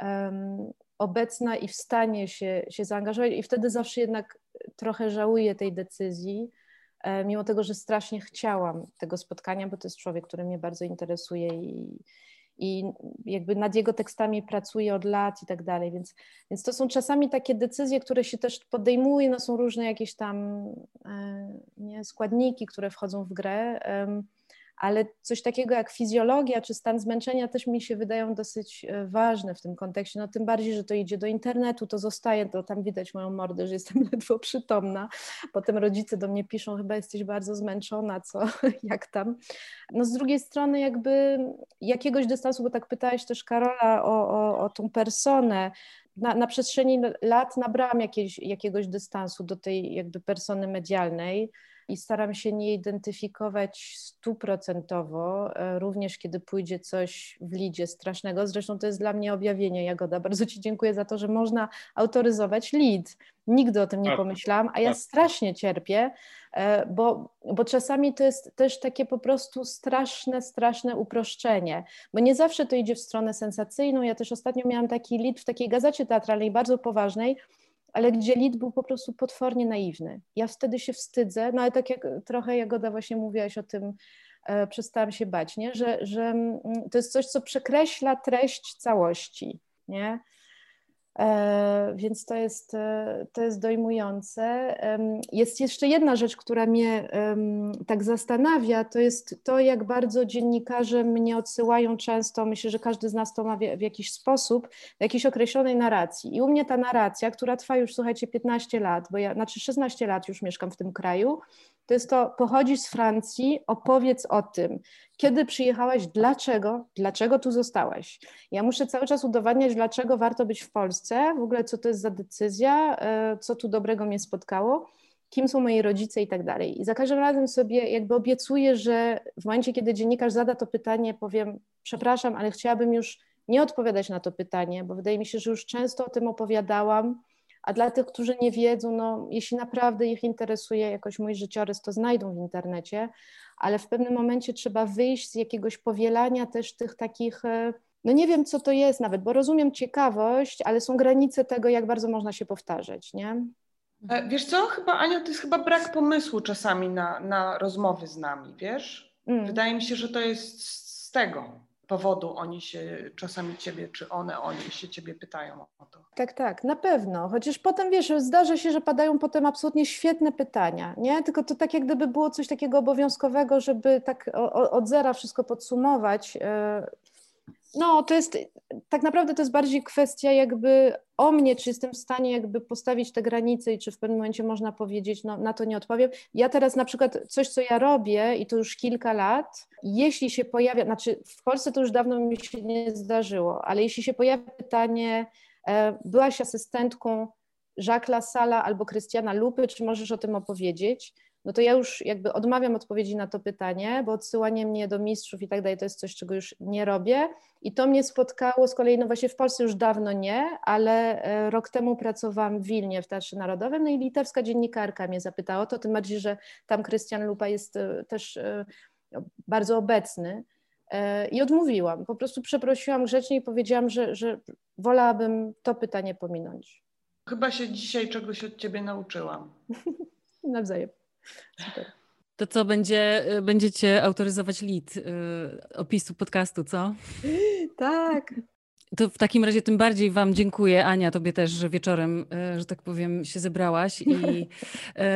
um, obecna i w stanie się, się zaangażować i wtedy zawsze jednak trochę żałuję tej decyzji, mimo tego, że strasznie chciałam tego spotkania, bo to jest człowiek, który mnie bardzo interesuje i, i jakby nad jego tekstami pracuję od lat i tak dalej, więc, więc to są czasami takie decyzje, które się też podejmuje, no są różne jakieś tam e, nie, składniki, które wchodzą w grę, ale coś takiego jak fizjologia czy stan zmęczenia też mi się wydają dosyć e, ważne w tym kontekście. No tym bardziej, że to idzie do internetu, to zostaje, to tam widać moją mordę, że jestem ledwo przytomna. Potem rodzice do mnie piszą, chyba jesteś bardzo zmęczona, co, jak tam. No z drugiej strony jakby jakiegoś dystansu, bo tak pytałeś też Karola o, o, o tą personę, na, na, przestrzeni lat nabrałam jakieś, jakiegoś dystansu do tej jakby persony medialnej i staram się nie identyfikować stuprocentowo, e, również kiedy pójdzie coś w lidzie strasznego. Zresztą to jest dla mnie objawienie, Jagoda. Bardzo Ci dziękuję za to, że można autoryzować lead. Nigdy o tym nie tak. pomyślałam, a ja tak. strasznie cierpię, e, bo, bo czasami to jest też takie po prostu straszne, straszne uproszczenie, bo nie zawsze to idzie w stronę sensacyjną. Ja też ostatnio miałam taki lead w takiej gazecie teatralnej, bardzo poważnej, ale gdzie Lid był po prostu potwornie naiwny. Ja wtedy się wstydzę, no ale tak jak trochę Jagoda właśnie mówiłaś o tym, e, przestałam się bać, nie? Że, że mm, to jest coś, co przekreśla treść całości, nie? E, więc to jest, e, to jest dojmujące. Jest jeszcze jedna rzecz, która mnie tak zastanawia, to jest to, jak bardzo dziennikarze mnie odsyłają często, myślę, że każdy z nas to ma w, w jakiś sposób, do jakiejś określonej narracji. I u mnie ta narracja, która trwa już, słuchajcie, 15 lat, bo ja, znaczy 16 lat już mieszkam w tym kraju, to jest to, pochodzisz z Francji, opowiedz o tym, kiedy przyjechałaś, dlaczego, dlaczego tu zostałaś. Ja muszę cały czas udowadniać, dlaczego warto być w Polsce, w ogóle co to jest za decyzja, e, co tu dobrego mnie spotkało, kim są moi rodzice i tak dalej. I za każdym razem sobie jakby obiecuję, że w momencie, kiedy dziennikarz zada to pytanie, powiem, przepraszam, ale chciałabym już nie odpowiadać na to pytanie, bo wydaje mi się, że już często o tym opowiadałam, a dla tych, którzy nie wiedzą, no, jeśli naprawdę ich interesuje jakoś mój życiorys, to znajdą w internecie, ale w pewnym momencie trzeba wyjść z jakiegoś powielania też tych takich, e, no nie wiem co to jest nawet, bo rozumiem ciekawość, ale są granice tego, jak bardzo można się powtarzać, nie? E, wiesz co, chyba Ania, to jest chyba brak pomysłu czasami na, na rozmowy z nami, wiesz? Mm. Wydaje mi się, że to jest z tego powodu oni się czasami ciebie, czy one, oni się ciebie pytają o to. Tak, tak, na pewno. Chociaż potem wiesz, zdarza się, że padają potem absolutnie świetne pytania, nie? Tylko to tak jak gdyby było coś takiego obowiązkowego, żeby tak od zera wszystko podsumować. No, to jest tak naprawdę to jest bardziej kwestia jakby o mnie, czy jestem w stanie jakby postawić te granice i czy w pewnym momencie można powiedzieć, no na to nie odpowiem. Ja teraz na przykład coś, co ja robię i to już kilka lat, jeśli się pojawia, znaczy w Polsce to już dawno mi się nie zdarzyło, ale jeśli się pojawia pytanie, e, byłaś asystentką Jacques Lasala albo Krystiana Lupy, czy możesz o tym opowiedzieć? No to ja już jakby odmawiam odpowiedzi na to pytanie, bo odsyłanie mnie do mistrzów i tak dalej to jest coś, czego już nie robię. I to mnie spotkało z kolei, no właśnie w Polsce już dawno nie, ale e, rok temu pracowałam w Wilnie w Teatrze Narodowym, no i litewska dziennikarka mnie zapytała to, tym bardziej, że tam Krystian Lupa jest e, też e, bardzo obecny. I odmówiłam. Po prostu przeprosiłam grzecznie i powiedziałam, że, że wolałabym to pytanie pominąć. Chyba się dzisiaj czegoś od ciebie nauczyłam. Nawzajem. Super. To co, będzie, będziecie autoryzować lead y, opisu podcastu, co? Tak. To w takim razie tym bardziej Wam dziękuję, Ania, Tobie też, że wieczorem, y, że tak powiem, się zebrałaś i,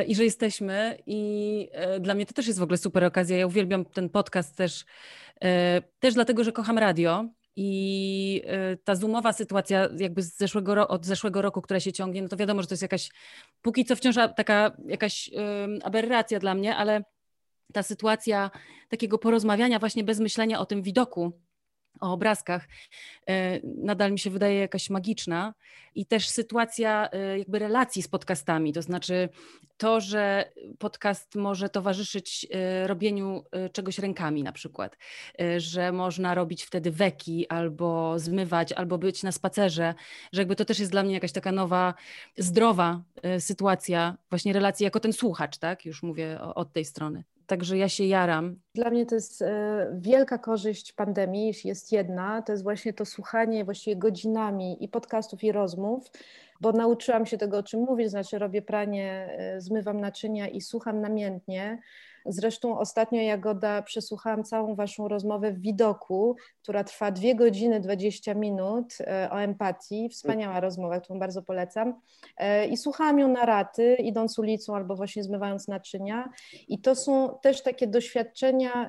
y, i że jesteśmy. I y, dla mnie to też jest w ogóle super okazja. Ja uwielbiam ten podcast też, też dlatego, że kocham radio i y, ta zoomowa sytuacja jakby z zeszłego, od zeszłego roku, która się ciągnie, no to wiadomo, że to jest jakaś, póki co wciąż taka jakaś aberracja dla mnie, ale ta sytuacja takiego porozmawiania właśnie bez myślenia o tym widoku, o obrazkach, e, nadal mi się wydaje jakaś magiczna i też sytuacja e, jakby relacji z podcastami, to znaczy to, że podcast może towarzyszyć e, robieniu czegoś rękami na przykład, że można robić wtedy weki albo zmywać, albo być na spacerze, że jakby to też jest dla mnie jakaś taka nowa, zdrowa sytuacja właśnie relacji jako ten słuchacz, tak? Już mówię od tej strony. Także ja się jaram. Dla mnie to jest e, wielka korzyść pandemii, jeśli jest jedna, to jest właśnie to słuchanie właściwie godzinami i podcastów, i rozmów, bo nauczyłam się tego, o czym mówić, znaczy robię pranie, e, zmywam naczynia i słucham namiętnie. Zresztą ostatnio Jagoda przesłuchałam całą waszą rozmowę w widoku, która trwa 2 godziny 20 minut e, o empatii. Wspaniała rozmowa, którą bardzo polecam. E, I słuchałam ją na raty, idąc ulicą albo właśnie zmywając naczynia. I to są też takie doświadczenia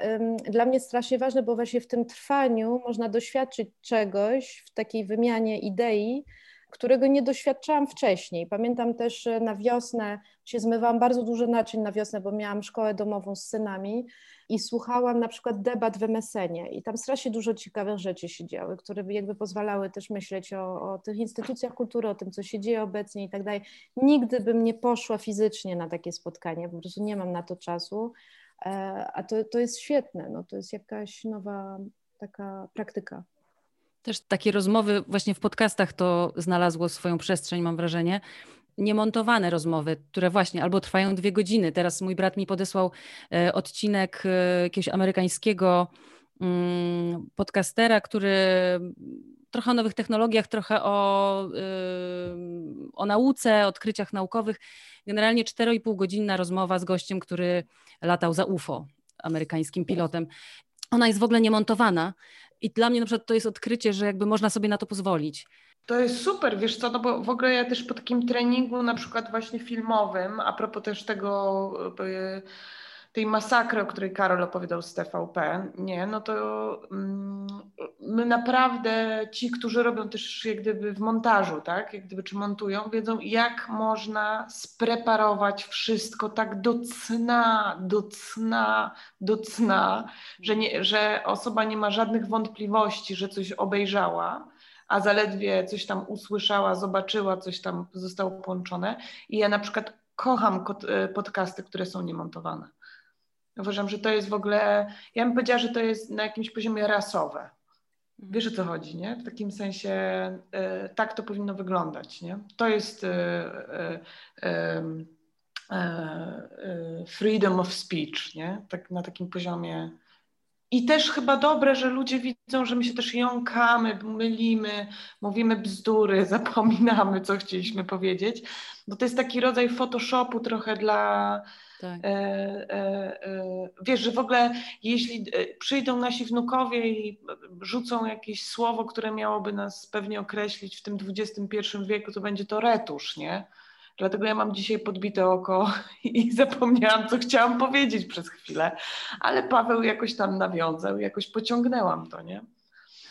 dla mnie strasznie ważne, bo właśnie w tym trwaniu można doświadczyć czegoś w takiej wymianie idei, którego nie doświadczałam wcześniej. Pamiętam też na wiosnę, się zmywałam bardzo dużo naczyń na wiosnę, bo miałam szkołę domową z synami i słuchałam na przykład debat w MSN-ie i tam strasznie dużo ciekawych rzeczy się działy, które jakby pozwalały też myśleć o, o tych instytucjach kultury, o tym, co się dzieje obecnie i tak dalej. Nigdy bym nie poszła fizycznie na takie spotkanie, po prostu nie mam na to czasu, e, a to, to jest świetne, no, to jest jakaś nowa taka praktyka. Też takie rozmowy właśnie w podcastach to znalazło swoją przestrzeń, mam wrażenie. Niemontowane rozmowy, które właśnie albo trwają dwie godziny. Teraz mój brat mi podesłał e, odcinek e, jakiegoś amerykańskiego mm, podcastera, który trochę o nowych technologiach, trochę o, o nauce, odkryciach naukowych. Generalnie 4,5 godzinna rozmowa z gościem, który latał za UFO, amerykańskim pilotem. Ona jest w ogóle niemontowana, i dla mnie na przykład to jest odkrycie, że jakby można sobie na to pozwolić. To jest super, wiesz co, no bo w ogóle ja też po takim treningu na przykład właśnie filmowym, a propos też tego e, tej masakry, o której Karol opowiadał z TVP, nie, no to mm, my naprawdę, ci, którzy robią też jak gdyby w montażu, tak, jak gdyby czy montują, wiedzą jak można spreparować wszystko tak do cna, do cna, do cna, że, nie, że osoba nie ma żadnych wątpliwości, że coś obejrzała, a zaledwie coś tam usłyszała, zobaczyła, coś tam zostało połączone. I ja na przykład kocham e, podcasty, które są niemontowane. Uważam, że to jest w ogóle, ja bym powiedziała, że to jest na jakimś poziomie rasowe. Mhm. Wiesz o co chodzi, nie? W takim sensie y, tak to powinno wyglądać, nie? To jest y, y, freedom of speech, nie? Tak na takim poziomie. I też chyba dobre, że ludzie widzą, że my się też jąkamy, mylimy, mówimy bzdury, zapominamy, co chcieliśmy powiedzieć, bo to jest taki rodzaj Photoshopu trochę dla, tak. E, e, e, wiesz, że w ogóle jeśli e, przyjdą nasi wnukowie i rzucą jakieś słowo, które miałoby nas pewnie określić w tym XXI wieku, to będzie to retusz, nie? Dlatego ja mam dzisiaj podbite oko i zapomniałam, co chciałam powiedzieć przez chwilę, ale Paweł jakoś tam nawiązał, jakoś pociągnęłam to, nie?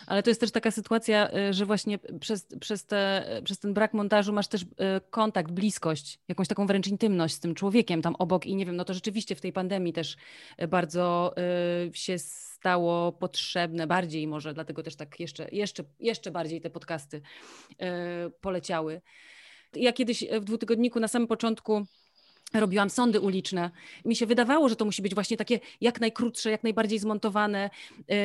Ale to jest też taka sytuacja, y, że właśnie przez, przez, te, przez ten brak montażu masz też y, kontakt, bliskość, jakąś taką wręcz intymność z tym człowiekiem tam obok i nie wiem, no to rzeczywiście w tej pandemii też y, bardzo się stało potrzebne, bardziej może, dlatego też tak jeszcze, jeszcze, jeszcze bardziej te podcasty poleciały. Ja kiedyś w dwutygodniku na samym początku robiłam sądy uliczne. Mi się wydawało, że to musi być właśnie takie jak najkrótsze, jak najbardziej zmontowane, yy,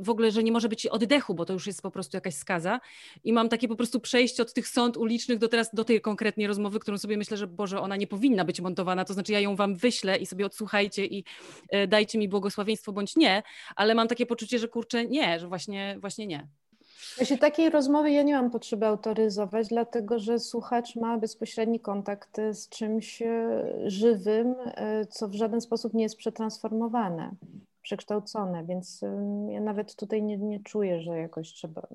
w ogóle, że nie może być oddechu, bo to już jest po prostu jakaś skaza. I mam takie po prostu przejście od tych sąd ulicznych do teraz, do tej konkretnej rozmowy, którą sobie myślę, że Boże, ona nie powinna być montowana, to znaczy ja ją wam wyślę i sobie odsłuchajcie i yy, dajcie mi błogosławieństwo bądź nie, ale mam takie poczucie, że kurczę, nie, że właśnie, właśnie nie. Jeśli takiej rozmowy ja nie mam potrzeby autoryzować, dlatego że słuchacz ma bezpośredni kontakt z czymś e, żywym, e, co w żaden sposób nie jest przetransformowane, przekształcone, więc ja nawet tutaj nie, nie czuję, że jakoś trzeba,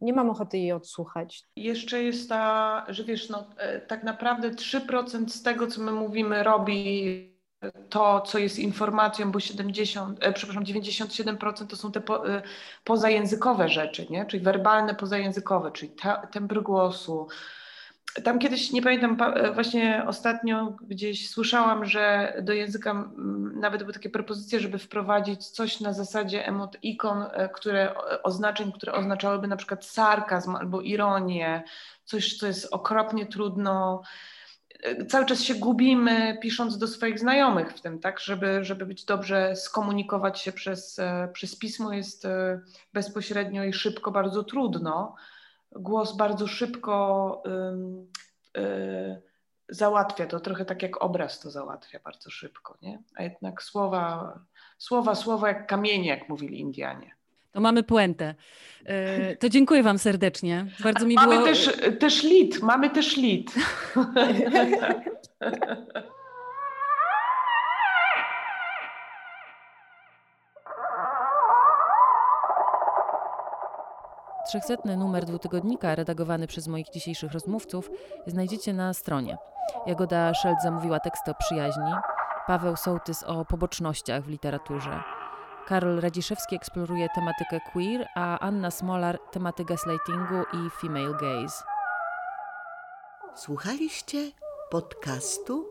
nie mam ochoty jej odsłuchać. Jeszcze jest ta, że wiesz, no, e, tak naprawdę 3% z tego, co my mówimy, robi to, co jest informacją, bo 70, e, przepraszam, 97% to są te po, e, pozajęzykowe rzeczy, nie? czyli werbalne pozajęzykowe, czyli te, tembr głosu, tam kiedyś, nie pamiętam, właśnie ostatnio gdzieś słyszałam, że do języka nawet były takie propozycje, żeby wprowadzić coś na zasadzie emot ikon, które, oznaczeń, które oznaczałyby na przykład sarkazm albo ironię, coś, co jest okropnie trudno cały czas się gubimy, pisząc do swoich znajomych w tym, tak, żeby, żeby być dobrze skomunikować się przez, e, przez pismo jest e, bezpośrednio i szybko bardzo trudno. Głos bardzo szybko y, załatwia to, trochę tak jak obraz to załatwia bardzo szybko, nie? A jednak słowa, słowa, słowa jak kamienie, jak mówili Indianie. To mamy puentę. E, to dziękuję Wam serdecznie. Bardzo mi mamy było... też, też lit, mamy też lit. Trzechsetny numer dwutygodnika, redagowany przez moich dzisiejszych rozmówców, znajdziecie na stronie. Jagoda Szeld zamówiła tekst o przyjaźni, Paweł Sołtys o pobocznościach w literaturze. Karol Radziszewski eksploruje tematykę queer, a Anna Smolar tematy gaslightingu i female gaze. Słuchaliście podcastu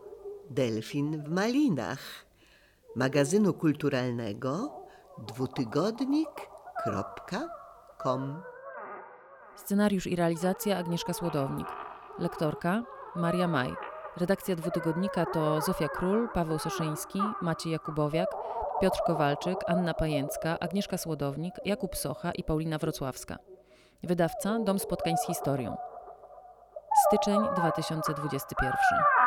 Delfin w Malinach, magazynu kulturalnego dwutygodnik.com. Scenariusz i realizacja Agnieszka Słodownik. Lektorka Maria Maj. Redakcja dwutygodnika to Zofia Król, Paweł Soszyński, Maciej Jakubowiak, Piotr Kowalczyk, Anna Pajęcka, Agnieszka Słodownik, Jakub Socha i Paulina Wrocławska. Wydawca Dom Spotkań z Historią. Styczeń 2021.